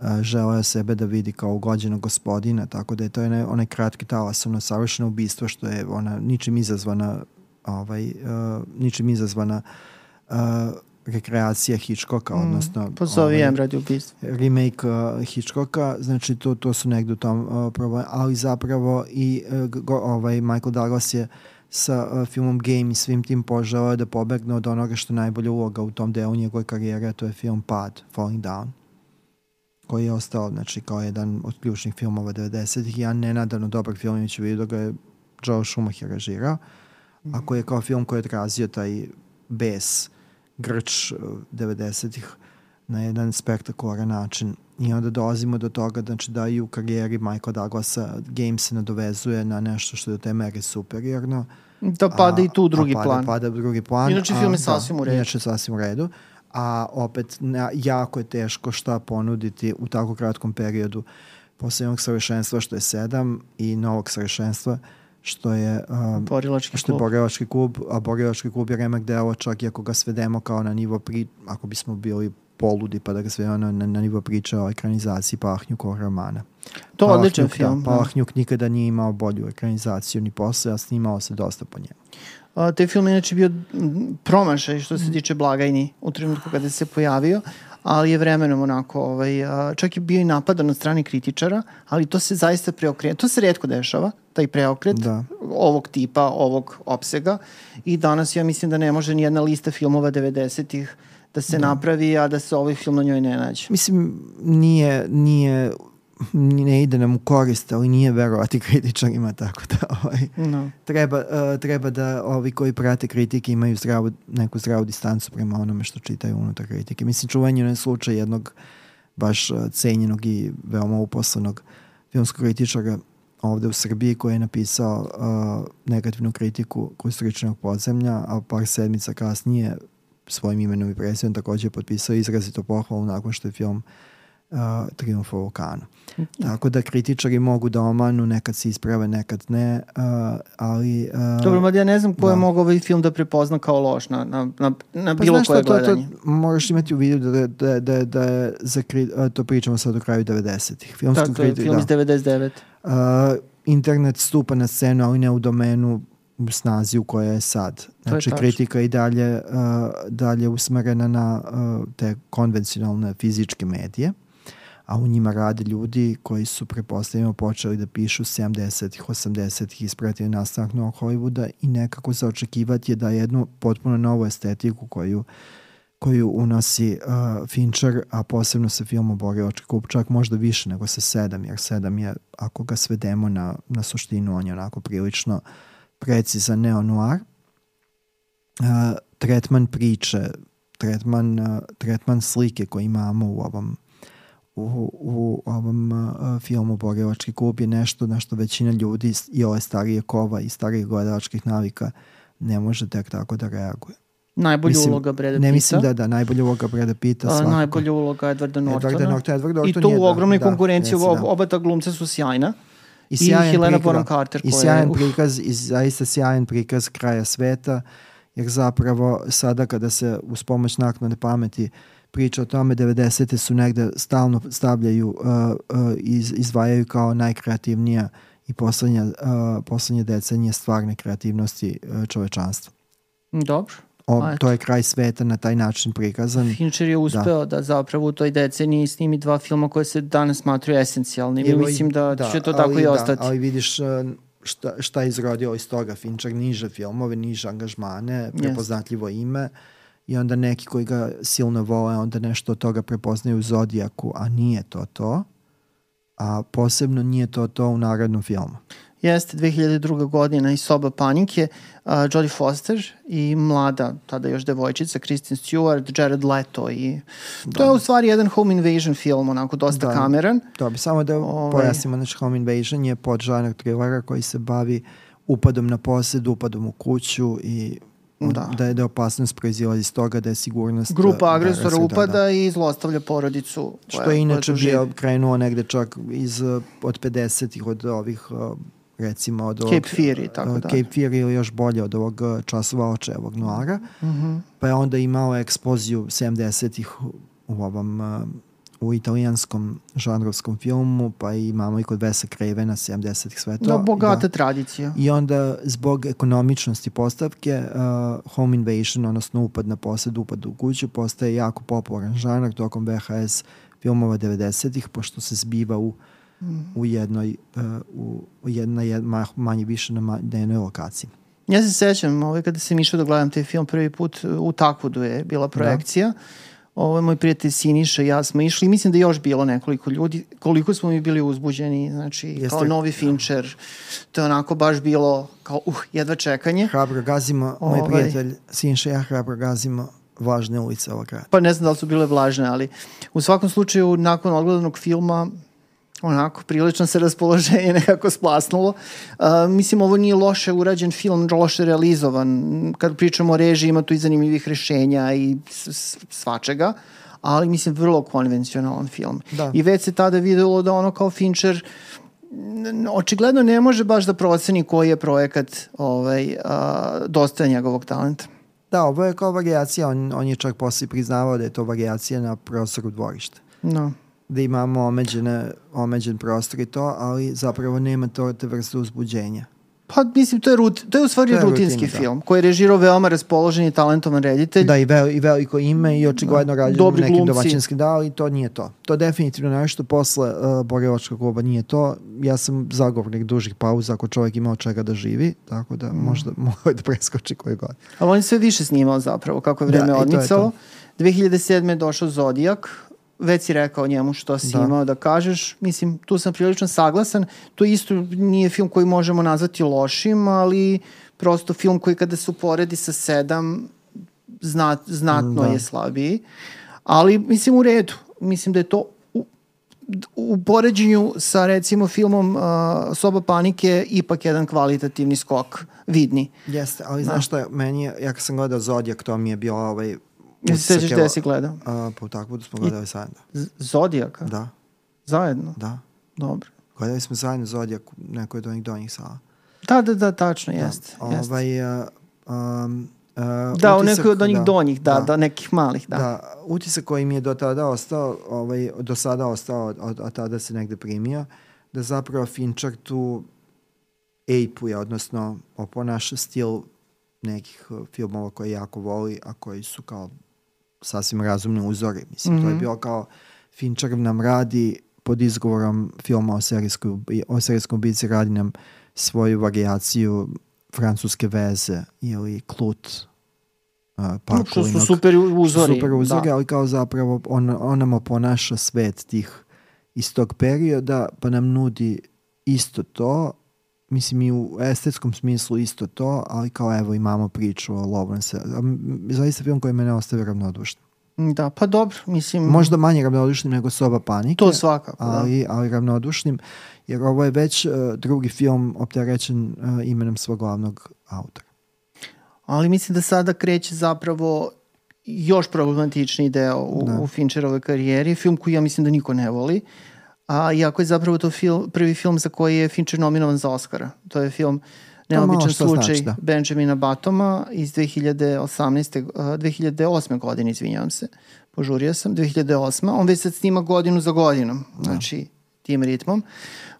uh, želeo sebe da vidi kao ugođenog gospodina, tako da je to onaj, onaj kratki talas, ono savršeno ubistvo što je ona ničim izazvana ovaj, uh, ničim izazvana uh, rekreacija Hitchcocka, mm. odnosno... Pozovi ovaj, radi ubistvo. Remake uh, Hitchcocka, znači to, to su negde u tom uh, problem, ali zapravo i uh, go, ovaj, Michael Douglas je sa uh, filmom Game i svim tim poželao da pobegne od onoga što najbolja uloga u tom delu njegove karijere, to je film Pad, Falling Down koji je ostao znači, kao jedan od ključnih filmova 90-ih i ja nenadano dobar film imajući vidio da ga je Joe Schumacher režirao, mm. A koji je kao film koji je odrazio taj bes, grč 90-ih uh, na jedan spektakularan način. I onda dolazimo do toga znači, da i u karijeri Michael Douglasa game se nadovezuje na nešto što je do te mere superiorno. Da pada a, i tu drugi pada, plan. Pada u drugi plan. Inače film je da, sasvim u redu. Inače sasvim u redu a opet na, jako je teško šta ponuditi u tako kratkom periodu posle jednog savršenstva što je sedam i novog savršenstva što je um, borilački što je borilački klub, a borilački klub je remek delo čak i ako ga svedemo kao na nivo pri, ako bismo bili poludi pa da ga svedemo na, na, na nivo priče o ekranizaciji Pahnjukov romana. To je odličan da, film. Da, Pahnjuk nikada nije imao bolju ekranizaciju ni posle, a snimao se dosta po njemu. Uh, taj film je inače bio promašaj što se tiče blagajni u trenutku kada se pojavio, ali je vremenom onako, ovaj, čak je bio i napadan od strane kritičara, ali to se zaista preokrenje, to se redko dešava, taj preokret da. ovog tipa, ovog opsega i danas ja mislim da ne može ni jedna lista filmova 90-ih da se da. napravi, a da se ovaj film na njoj ne nađe. Mislim, nije, nije ne ide nam u korist, ali nije verovati kritičarima, tako da ovaj, no. treba, uh, treba da ovi koji prate kritike imaju zdravu, neku zdravu distancu prema onome što čitaju unutar kritike. Mislim, čuvanju je slučaj jednog baš uh, cenjenog i veoma uposlenog filmskog kritičara ovde u Srbiji koji je napisao uh, negativnu kritiku konstričnog podzemlja, a par sedmica kasnije svojim imenom i predsjedom takođe je potpisao izrazito pohvalu nakon što je film uh, uh, Triumfa vulkana. -hmm. Tako da kritičari mogu da omanu, nekad se isprave, nekad ne, uh, ali... Uh, Dobro, mada ja ne znam ko da. je mogao ovaj film da prepozna kao loš na, na, na, na pa bilo koje gledanje. To, to moraš imati u vidu da, da, da, da je za, to pričamo sad u kraju 90-ih. Filmski Tako je, film da. iz 99. Uh, internet stupa na scenu, ali ne u domenu snazi u kojoj je sad. Znači, je kritika i dalje, uh, dalje usmerena na uh, te konvencionalne fizičke medije a u njima rade ljudi koji su prepostavljeno počeli da pišu 70-ih, 80-ih ispratili nastavak Novog Hollywooda i nekako za očekivati je da jednu potpuno novu estetiku koju koju unosi uh, Fincher, a posebno sa filmom Borilački kup, čak možda više nego sa sedam, jer sedam je, ako ga svedemo na, na suštinu, on je onako prilično precizan neo-noir. Uh, tretman priče, tretman, uh, tretman slike koje imamo u ovom u, u ovom uh, filmu Borilački klub je nešto na što većina ljudi i ove starije kova i starijih gledalačkih navika ne može tek tako da reaguje. Najbolja mislim, uloga Breda Pita. Ne mislim da, da, najbolja uloga Breda Pita. Svakako. najbolja uloga Edvarda Nortona. Edvarda Nortona, Edward Norton I to u ogromnoj da, konkurenciji, da, oba, oba ta glumca su sjajna. I, I Helena Bonham Carter. I sjajan prikaz, i zaista sjajan prikaz kraja sveta, jer zapravo sada kada se uz pomoć naknade pameti uh, priča o tome 90. su negde stalno stavljaju, uh, uh, iz, izdvajaju kao najkreativnija i poslednja, uh, poslednje decenije stvarne kreativnosti uh, čovečanstva. Dobro. O, to je kraj sveta na taj način prikazan. Fincher je uspeo da, da zapravo u toj deceniji snimi dva filma koje se danas smatruju esencijalnim i mislim da, da će to tako i da, ostati. Ali vidiš uh, šta, šta je izrodio iz toga. Fincher niže filmove, niže angažmane, prepoznatljivo yes. I onda neki koji ga silno vole, onda nešto od toga prepoznaju u Zodijaku, a nije to to. A posebno nije to to u narodnom filmu. Jeste, 2002. godina i Soba panike, uh, Jodie Foster i mlada, tada još devojčica, Kristen Stewart, Jared Leto i da. to je u stvari jedan home invasion film, onako dosta da. kameran. bi samo da ovaj... pojasnimo, znači home invasion je podžanar trilera koji se bavi upadom na posed, upadom u kuću i da. da je da opasnost proizilazi iz toga da je sigurnost grupa da, agresora da, upada da, i zlostavlja porodicu što je inače bio krenuo negde čak iz od 50-ih od ovih recimo od ovog, Cape Fear i tako da. Cape Fear ili još bolje od ovog časova očevog noara mm -hmm. pa je onda imao ekspoziju 70-ih u ovom u italijanskom žanrovskom filmu, pa imamo i kod Vesa Cravena 70-ih sve to. Da, bogata da. tradicija. I onda zbog ekonomičnosti postavke uh, home invasion, odnosno upad na posed, upad u kuću, postaje jako popularan žanar tokom VHS filmova 90-ih, pošto se zbiva u mm. u jednoj uh, u, u jedna jed, manje više na, na jednoj lokaciji. Ja se sećam, ovaj, kada sam išao da gledam taj film prvi put, u Takvudu je bila da. projekcija. Da ovo je moj prijatelj Siniša i ja smo išli. I mislim da je još bilo nekoliko ljudi, koliko smo mi bili uzbuđeni, znači Jeste, kao novi Fincher, to je onako baš bilo kao uh, jedva čekanje. Hrabro gazimo, moj ovaj, prijatelj Siniša i ja hrabro gazimo vlažne ulice ovog grada. Pa ne znam da li su bile vlažne, ali u svakom slučaju nakon odgledanog filma onako, prilično se raspoloženje nekako splasnulo. Uh, mislim, ovo nije loše urađen film, loše realizovan. Kad pričamo o režiji, ima tu i zanimljivih rešenja i svačega, ali mislim, vrlo konvencionalan film. Da. I već se tada videlo da ono kao Fincher očigledno ne može baš da proceni koji je projekat ovaj, a, dosta njegovog talenta. Da, ovo je kao variacija, on, on je čak posle priznavao da je to variacija na prostoru dvorišta. No da imamo omeđene, omeđen prostor i to, ali zapravo nema to te vrste uzbuđenja. Pa mislim, to je, rut, to je u stvari je rutinski rutin, da. film, da. koji je režirao veoma raspoložen i talentovan reditelj. Da, i, ve, i veliko ime i očigledno da. rađeno nekim glumci. domaćinskim, da, ali to nije to. To definitivno nešto posle uh, Boriločkog kluba nije to. Ja sam zagovornik dužih pauza ako čovjek ima od čega da živi, tako da mm. možda može da preskoči koji god. Ali on je sve više snimao zapravo, kako je vreme da, odmicalo. 2007. je došao Zodijak, već si rekao njemu što si da. imao da kažeš. Mislim, tu sam prilično saglasan. To isto nije film koji možemo nazvati lošim, ali prosto film koji kada se uporedi sa sedam zna, znatno da. je slabiji. Ali, mislim, u redu. Mislim da je to u, u poređenju sa, recimo, filmom uh, Soba panike ipak jedan kvalitativni skok, vidni. Jeste, ali da. znaš meni je, ja kad sam gledao Zodijak, to mi je bio ovaj Ja se sećaš gde si gledao? A, po takvu da smo gledali zajedno. Zodijaka? Da. Zajedno? Da. Dobro. Gledali smo zajedno Zodijak u nekoj od onih donjih sala. Da, da, da, tačno, jeste. Da. Jest. Ovaj, uh, um, Uh, da, utisak, u nekoj od onih da, donjih, da, da, da, nekih malih, da. Da, utisak koji mi je do tada ostao, ovaj, do sada ostao, od, od tada se negde primio, da zapravo Fincher tu ejpuje, odnosno oponaša stil nekih filmova koje jako voli, a koji su kao sasvim razumni uzori. Mislim, mm -hmm. to je mhm. bilo kao Fincher nam radi pod izgovorom filma o serijskoj, o serijskom ubici radi nam svoju variaciju francuske veze ili klut uh, Parkolinog. Što su super uzori. Super uzori, da. ali kao zapravo on, on nam oponaša svet tih iz tog perioda, pa nam nudi isto to, mislim i u estetskom smislu isto to, ali kao evo imamo priču o Lawrence. Zaista film koji mene ostavio ravnodušno. Da, pa dobro, mislim... Možda manje ravnodušnim nego Soba panike. To svakako, ali, da. ali ravnodušnim, jer ovo je već uh, drugi film opterećen uh, imenom svog glavnog autora. Ali mislim da sada kreće zapravo još problematični deo u, da. u Fincherovoj karijeri, film koji ja mislim da niko ne voli. Uh, a iako je zapravo to film, prvi film za koji je Fincher nominovan za Oscara. To je film Neobičan slučaj znači, da. Benjamina Batoma iz 2018. Uh, 2008. godine, izvinjavam se. Požurio sam, 2008. On već sad snima godinu za godinom, da. znači tim ritmom.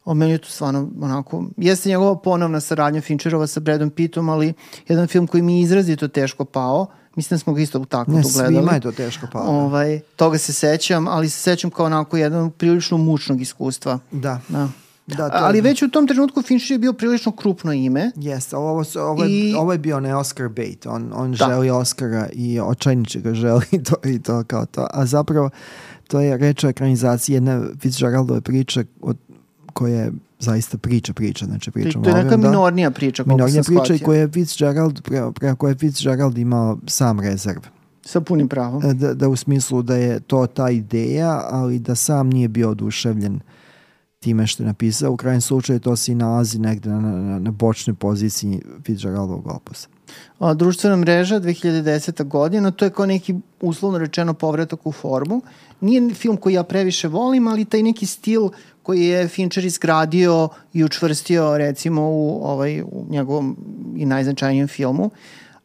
O meni je to stvarno onako, jeste njegova ponovna saradnja Fincherova sa Bradom Pittom, ali jedan film koji mi je izrazito teško pao, Mislim da smo ga isto u takvu ne, gledali. Svima je to teško pa. Ovaj, toga se sećam, ali se sećam kao onako jednog prilično mučnog iskustva. Da. da. Da, to ali je... već u tom trenutku Fincher je bio prilično krupno ime. Jeste, ovo, ovo, je, I... ovo je bio ne Oscar bait. On, on da. želi Oscara i očajniče ga želi to, i to kao to. A zapravo to je reč o ekranizaciji jedne Fitzgeraldove priče od, koje zaista priča priča, znači pričamo To je neka minornija priča, Minornija priča i koja je Fitzgerald, prema, prema koje je Fitzgerald imao sam rezerv. Sa punim pravom. E, da, da u smislu da je to ta ideja, ali da sam nije bio oduševljen time što je napisao. U krajnjem slučaju to se i nalazi negde na, na, na bočnoj poziciji Fitzgeraldovog opusa. A, društvena mreža 2010. godina, to je kao neki uslovno rečeno povratak u formu. Nije film koji ja previše volim, ali taj neki stil koji je Fincher izgradio i učvrstio recimo u, ovaj, u njegovom i najznačajnijem filmu.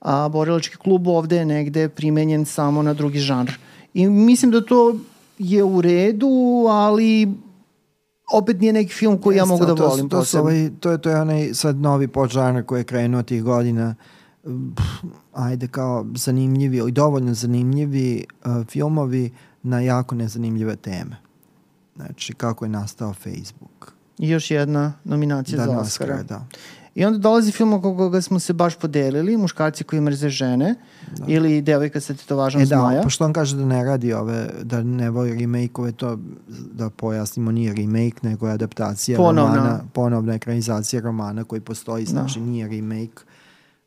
A Borilački klub ovde je negde primenjen samo na drugi žanr. I mislim da to je u redu, ali opet nije neki film koji Jeste, ja mogu da to, volim to, to, ovaj, to, je, to je onaj sad novi podžanr koji je krenuo tih godina ajde kao zanimljivi ili dovoljno zanimljivi uh, filmovi na jako nezanimljive teme. Znači, kako je nastao Facebook. I još jedna nominacija da, za Oscara. Oscara. Da. I onda dolazi film oko koga smo se baš podelili, muškarci koji mrze žene da. ili devojka sa tetovažom e, da, zmaja. pošto on kaže da ne radi ove, da ne voli remake-ove, to da pojasnimo nije remake, nego je adaptacija ponovna. romana, ponovna ekranizacija romana koji postoji, da. znači da. nije remake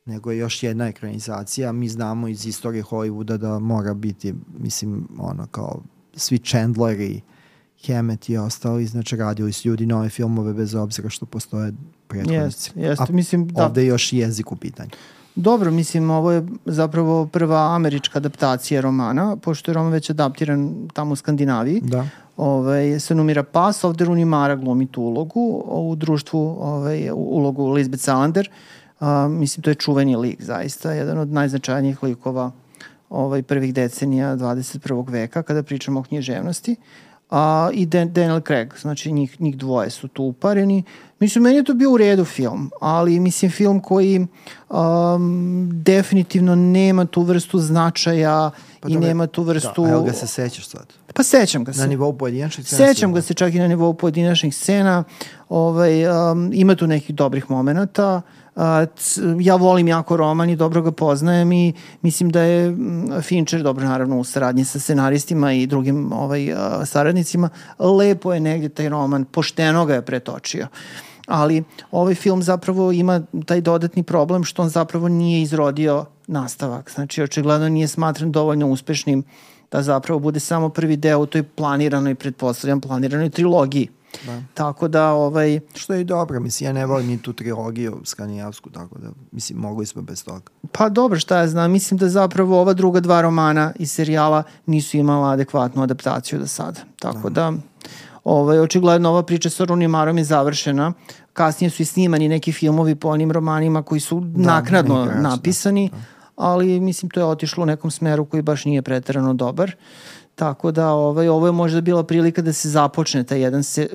nego je još jedna ekranizacija. Mi znamo iz istorije Hollywooda da mora biti, mislim, ono kao svi Chandleri, Hammett i ostali, znači radili su ljudi nove filmove bez obzira što postoje prethodnici. Jeste, jeste. Mislim, da. Ovde je još jezik u pitanju. Dobro, mislim, ovo je zapravo prva američka adaptacija romana, pošto je roman već adaptiran tamo u Skandinaviji. Da. Ove, ovaj, se numira Pas, ovde Rooney Mara glumi tu ulogu, u društvu ove, ovaj, ulogu Lisbeth Salander. A, mislim, to je čuveni lik, zaista, jedan od najznačajnijih likova ovaj, prvih decenija 21. veka, kada pričamo o književnosti. A, I Dan, Daniel Craig, znači njih, njih dvoje su tu upareni. Mislim, meni je to bio u redu film, ali mislim film koji um, definitivno nema tu vrstu značaja pa i toga, nema tu vrstu... Da, evo ga se sećaš sad. Pa sećam ga se. Na nivou pojedinačnih scena? Sećam ga se čak i na nivou pojedinačnih scena. Ovaj, um, ima tu nekih dobrih momenta. Uh, ja volim jako roman i dobro ga poznajem i mislim da je Fincher dobro naravno u saradnji sa scenaristima i drugim ovaj, saradnicima lepo je negdje taj roman, pošteno ga je pretočio ali ovaj film zapravo ima taj dodatni problem što on zapravo nije izrodio nastavak. Znači, očigledno nije smatran dovoljno uspešnim da zapravo bude samo prvi deo u toj planiranoj, pretpostavljam, planiranoj trilogiji. Da. Tako da, ovaj... Što je i dobro, mislim, ja ne volim ni tu trilogiju skandinavsku, tako da, mislim, mogli smo bez toga. Pa dobro, šta ja znam, mislim da zapravo ova druga dva romana iz serijala nisu imala adekvatnu adaptaciju do sada. Tako da, da ovaj, očigledno ova priča sa Runimarom je završena. Kasnije su i snimani neki filmovi po onim romanima koji su da, naknadno da. napisani, da, da. ali mislim to je otišlo u nekom smeru koji baš nije preterano dobar. Tako da ovaj, ovo je možda bila prilika da se započne taj jedan se,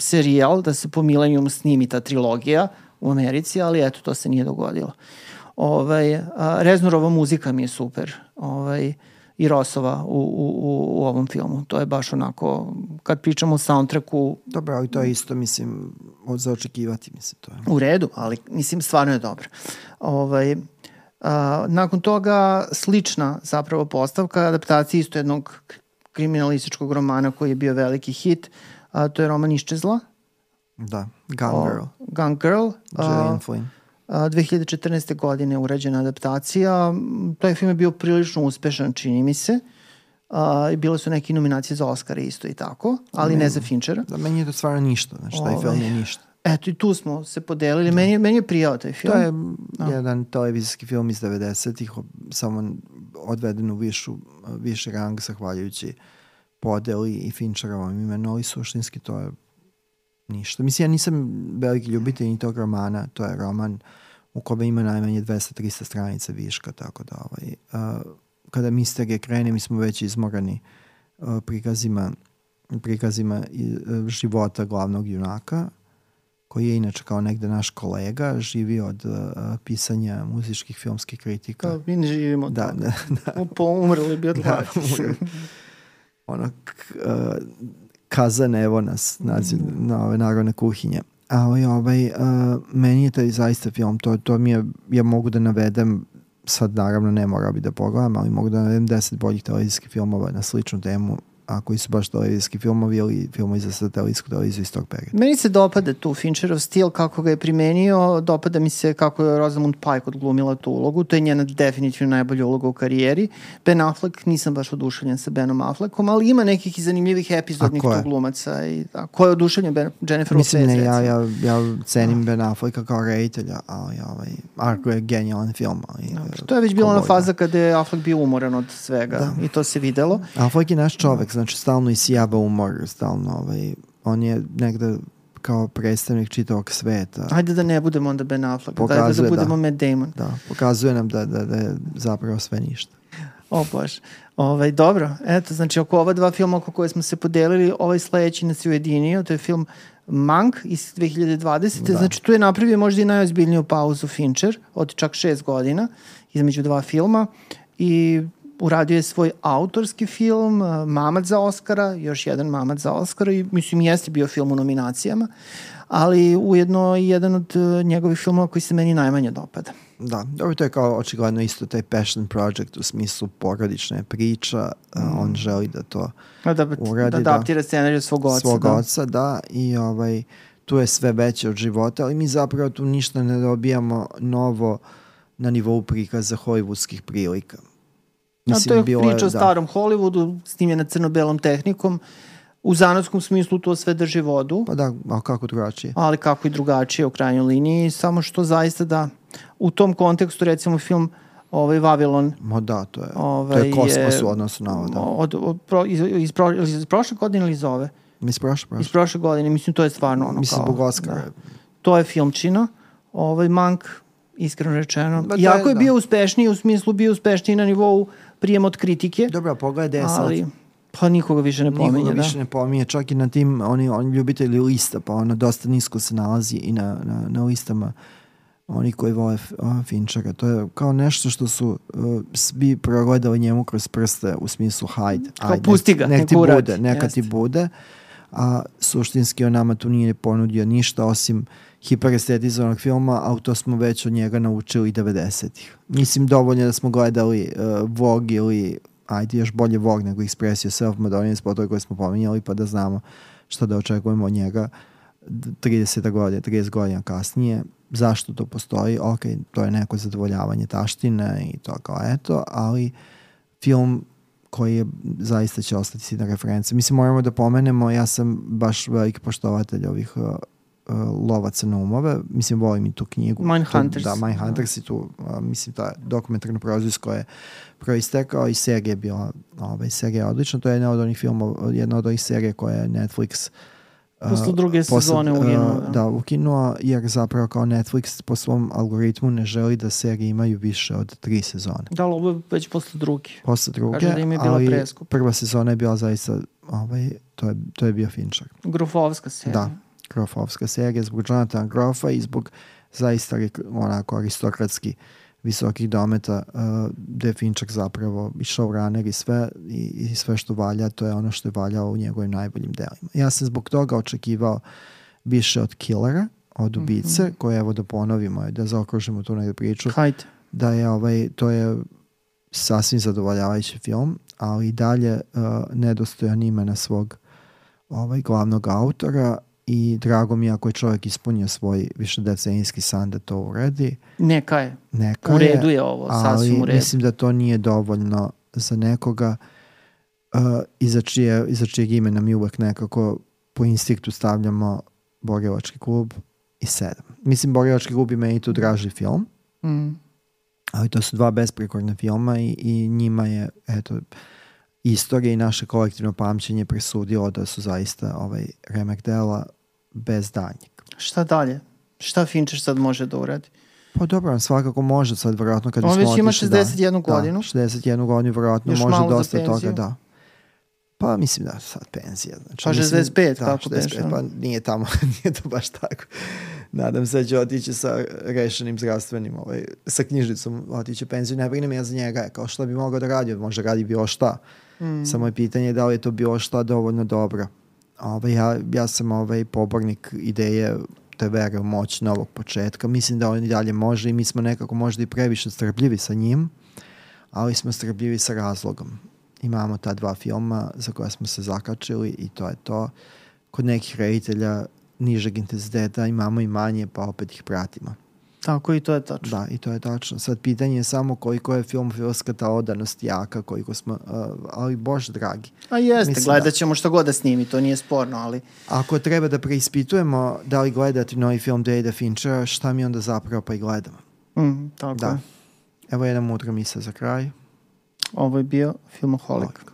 serijal, da se po Millennium snimi ta trilogija u Americi, ali eto, to se nije dogodilo. Ovaj, a, Reznurova muzika mi je super. Ovaj, i Rosova u, u, u ovom filmu. To je baš onako, kad pričamo o soundtracku... Dobro, ali to je isto, mislim, od za očekivati, mislim, to je. U redu, ali, mislim, stvarno je dobro. Ovaj, a, nakon toga, slična zapravo postavka, adaptacija isto jednog kriminalističkog romana koji je bio veliki hit, a, to je roman Iščezla. Da, Gun Girl. O, Gun Girl. Gillian Flynn. A, 2014. godine urađena adaptacija. Taj film je bio prilično uspešan, čini mi se. Uh, bile su neke nominacije za Oscar isto i tako, ali meni, ne za Finchera. Da, meni je to stvarno ništa, znači taj Ove, film je ništa. Eto i tu smo se podelili, da. meni, meni je prijao taj film. To je da. jedan televizijski film iz 90-ih, samo odveden u višu, više rang zahvaljujući podeli i Fincherovom imenu, ali suštinski to je ništa. Mislim, ja nisam veliki ljubitelj ni tog romana, to je roman u kome ima najmanje 200-300 stranica viška, tako da ovaj, uh, kada misterije krene, mi smo već izmorani uh, prikazima prikazima uh, života glavnog junaka, koji je inače kao negde naš kolega, živi od uh, pisanja muzičkih filmskih kritika. Da, mi ne živimo da, da, da. Umrli bi od da, ono, k, uh, kazan, evo nas, naziv, mm. na ove narodne kuhinje. Ali ovaj, uh, meni je taj zaista film, to, to mi je, ja mogu da navedem, sad naravno ne mora bi da pogledam, ali mogu da navedem deset boljih televizijskih filmova na sličnu temu, a koji su baš televizijski filmovi ili filmovi za satelitsku televiziju iz tog perioda. Meni se dopada tu Fincherov stil, kako ga je primenio, dopada mi se kako je Rosamund Pike odglumila tu ulogu, to je njena definitivno najbolja uloga u karijeri. Ben Affleck, nisam baš oduševljen sa Benom Affleckom, ali ima nekih i zanimljivih epizodnih tu glumaca. I, a ko je oduševljen Ben, Jennifer Lopez? Mislim, ne, ja, ja, ja cenim Ben Afflecka kao reditelja, ali ovaj, Arko je genijalan film. Ali, Dobro, to je već bila ona faza kada je Affleck bio umoran od svega da. i to se videlo. Affleck je naš čovek, znači stalno isijaba umor, stalno ovaj, on je negde kao predstavnik čitavog sveta. Ajde da ne budemo onda Ben Affleck, pokazuje, Ajde da budemo da, Matt Damon. Da, pokazuje nam da, da, da je zapravo sve ništa. O bož. Ovaj, dobro, eto, znači oko ova dva filma oko koje smo se podelili, ovaj sledeći nas je ujedinio, to je film Mank iz 2020. Da. Znači tu je napravio možda i najozbiljniju pauzu Fincher od čak šest godina između dva filma i uradio je svoj autorski film, uh, Mamad za Oscara, još jedan Mamad za Oscara i mislim jeste bio film u nominacijama, ali ujedno i jedan od uh, njegovih filmova koji se meni najmanje dopada. Da, dobro, to je kao očigledno isto taj passion project u smislu porodične priča, uh, mm. on želi da to da, da, uradi. Da adaptira da, scenariju svog oca. Svog da. oca, da, i ovaj, tu je sve veće od života, ali mi zapravo tu ništa ne dobijamo novo na nivou prikaza hollywoodskih prilika. Mislim, A to je priča je, o da. starom Hollywoodu, snimljena crno-belom tehnikom. U zanatskom smislu to sve drži vodu. Pa da, a kako drugačije? Ali kako i drugačije u krajnjoj liniji, samo što zaista da u tom kontekstu recimo film ovaj Vavilon. Ma da, to je, ovaj, to je kosmos u odnosu na ovo. Da. Od, od, pro, iz, iz, pro, iz prošle godine ili iz ove? Iz prošle, prošle. Iz prošle godine, mislim to je stvarno ono mislim, kao... Mislim. Da. To je filmčina. Ovaj Mank, iskreno rečeno. Ba, Iako je, je bio da. uspešniji, u smislu bio uspešniji na nivou prijem od kritike. Dobro, pogledaj sad. Ali, pa nikoga više ne pominje, nikoga da. više ne pominje, čak i na tim, oni, oni ljubitelji lista, pa ono dosta nisko se nalazi i na, na, na listama oni koji vole Finchera. To je kao nešto što su uh, svi progledali njemu kroz prste u smislu hajde. Kao ajde, pusti ga, nek ti bude, neka ti bude. A suštinski on nama tu nije ponudio ništa osim hiperestetizovanog filma, a to smo već od njega naučili 90-ih. Mislim, dovoljno da smo gledali uh, Vogue ili, ajde, još bolje Vogue nego Expressio Self Madonna spotove koje smo pominjali, pa da znamo šta da očekujemo od njega 30 godina, 30 godina kasnije. Zašto to postoji? Ok, to je neko zadovoljavanje taštine i to kao eto, ali film koji je zaista će ostati na reference. Mislim, moramo da pomenemo, ja sam baš veliki poštovatelj ovih uh, uh, lovaca na umove. Mislim, volim i tu knjigu. Mindhunters. Da, Mindhunters i tu, uh, mislim, ta dokumentarna prozis koja je proistekao i serija je bila, ovaj, serija je odlična. To je jedna od onih filmova, jedna od onih serija koja je Netflix uh, Posle druge sezone uginuo. Da, ukinuo, jer zapravo kao Netflix po svom algoritmu ne želi da serije imaju više od tri sezone. Da, ali ovo je već posle druge. Posle druge, Kaže da im je bila ali preskup. prva sezona je bila zaista, ovaj, to, je, to je bio Fincher. Grufovska serija. Da, Grofovska serija zbog Jonathan Grofa i zbog zaista onako aristokratski visokih dometa uh, gde Finčak zapravo i showrunner i sve, i, i sve što valja, to je ono što je valjao u njegovim najboljim delima. Ja sam zbog toga očekivao više od Killera, od ubice, mm -hmm. koje evo da ponovimo, da zaokružimo tu negde priču. Hajde. Da je ovaj, to je sasvim zadovoljavajući film, ali i dalje uh, nedostojan imena svog ovaj, glavnog autora i drago mi je ako je čovjek ispunio svoj višedecenijski san da to uredi. Neka je. Neka u redu je ovo, sasvim u redu. mislim da to nije dovoljno za nekoga uh, iza, čije, iza čijeg imena mi uvek nekako po instinktu stavljamo Borilački klub i sedam. Mislim, Borilački klub je meni tu draži film, mm. ali to su dva besprekorna filma i, i njima je, eto, istorija i naše kolektivno pamćenje presudilo da su zaista ovaj remek dela bez daljnjeg. Šta dalje? Šta Fincher sad može da uradi? Pa dobro, on svakako može sad, verovatno kad on već ima 61 da, godinu. Da, 61 godinu, verovatno Još može dosta toga, da. Pa mislim da sad penzija. Znači, pa 65, da, kako 65, pa nije tamo, nije to baš tako. Nadam se da će otići sa rešenim zdravstvenim, ovaj, sa knjižnicom otići penziju. Ne brinem ja za njega, kao što bi mogao da radi, može radi bilo šta. Mm. Samo je pitanje da li je to bilo šta dovoljno dobro ovaj, ja, ja sam ovaj pobornik ideje te vere u moć novog početka. Mislim da on i dalje može i mi smo nekako možda i previše strpljivi sa njim, ali smo strpljivi sa razlogom. imamo ta dva filma za koja smo se zakačili i to je to. Kod nekih reditelja nižeg intenziteta imamo i manje, pa opet ih pratimo. Tako i to je tačno. Da, i to je tačno. Sad pitanje je samo koliko je filmofilska ta odanost jaka, koliko smo, uh, ali bože dragi. A jeste, Mislim gledat da- ćemo što god da snimi, to nije sporno, ali... Ako treba da preispitujemo da li gledati novi film Davida Finchera, šta mi onda zapravo pa i gledamo. Mm, tako da. Evo jedna mudra misa za kraj. Ovo je bio Filmoholik. Holik.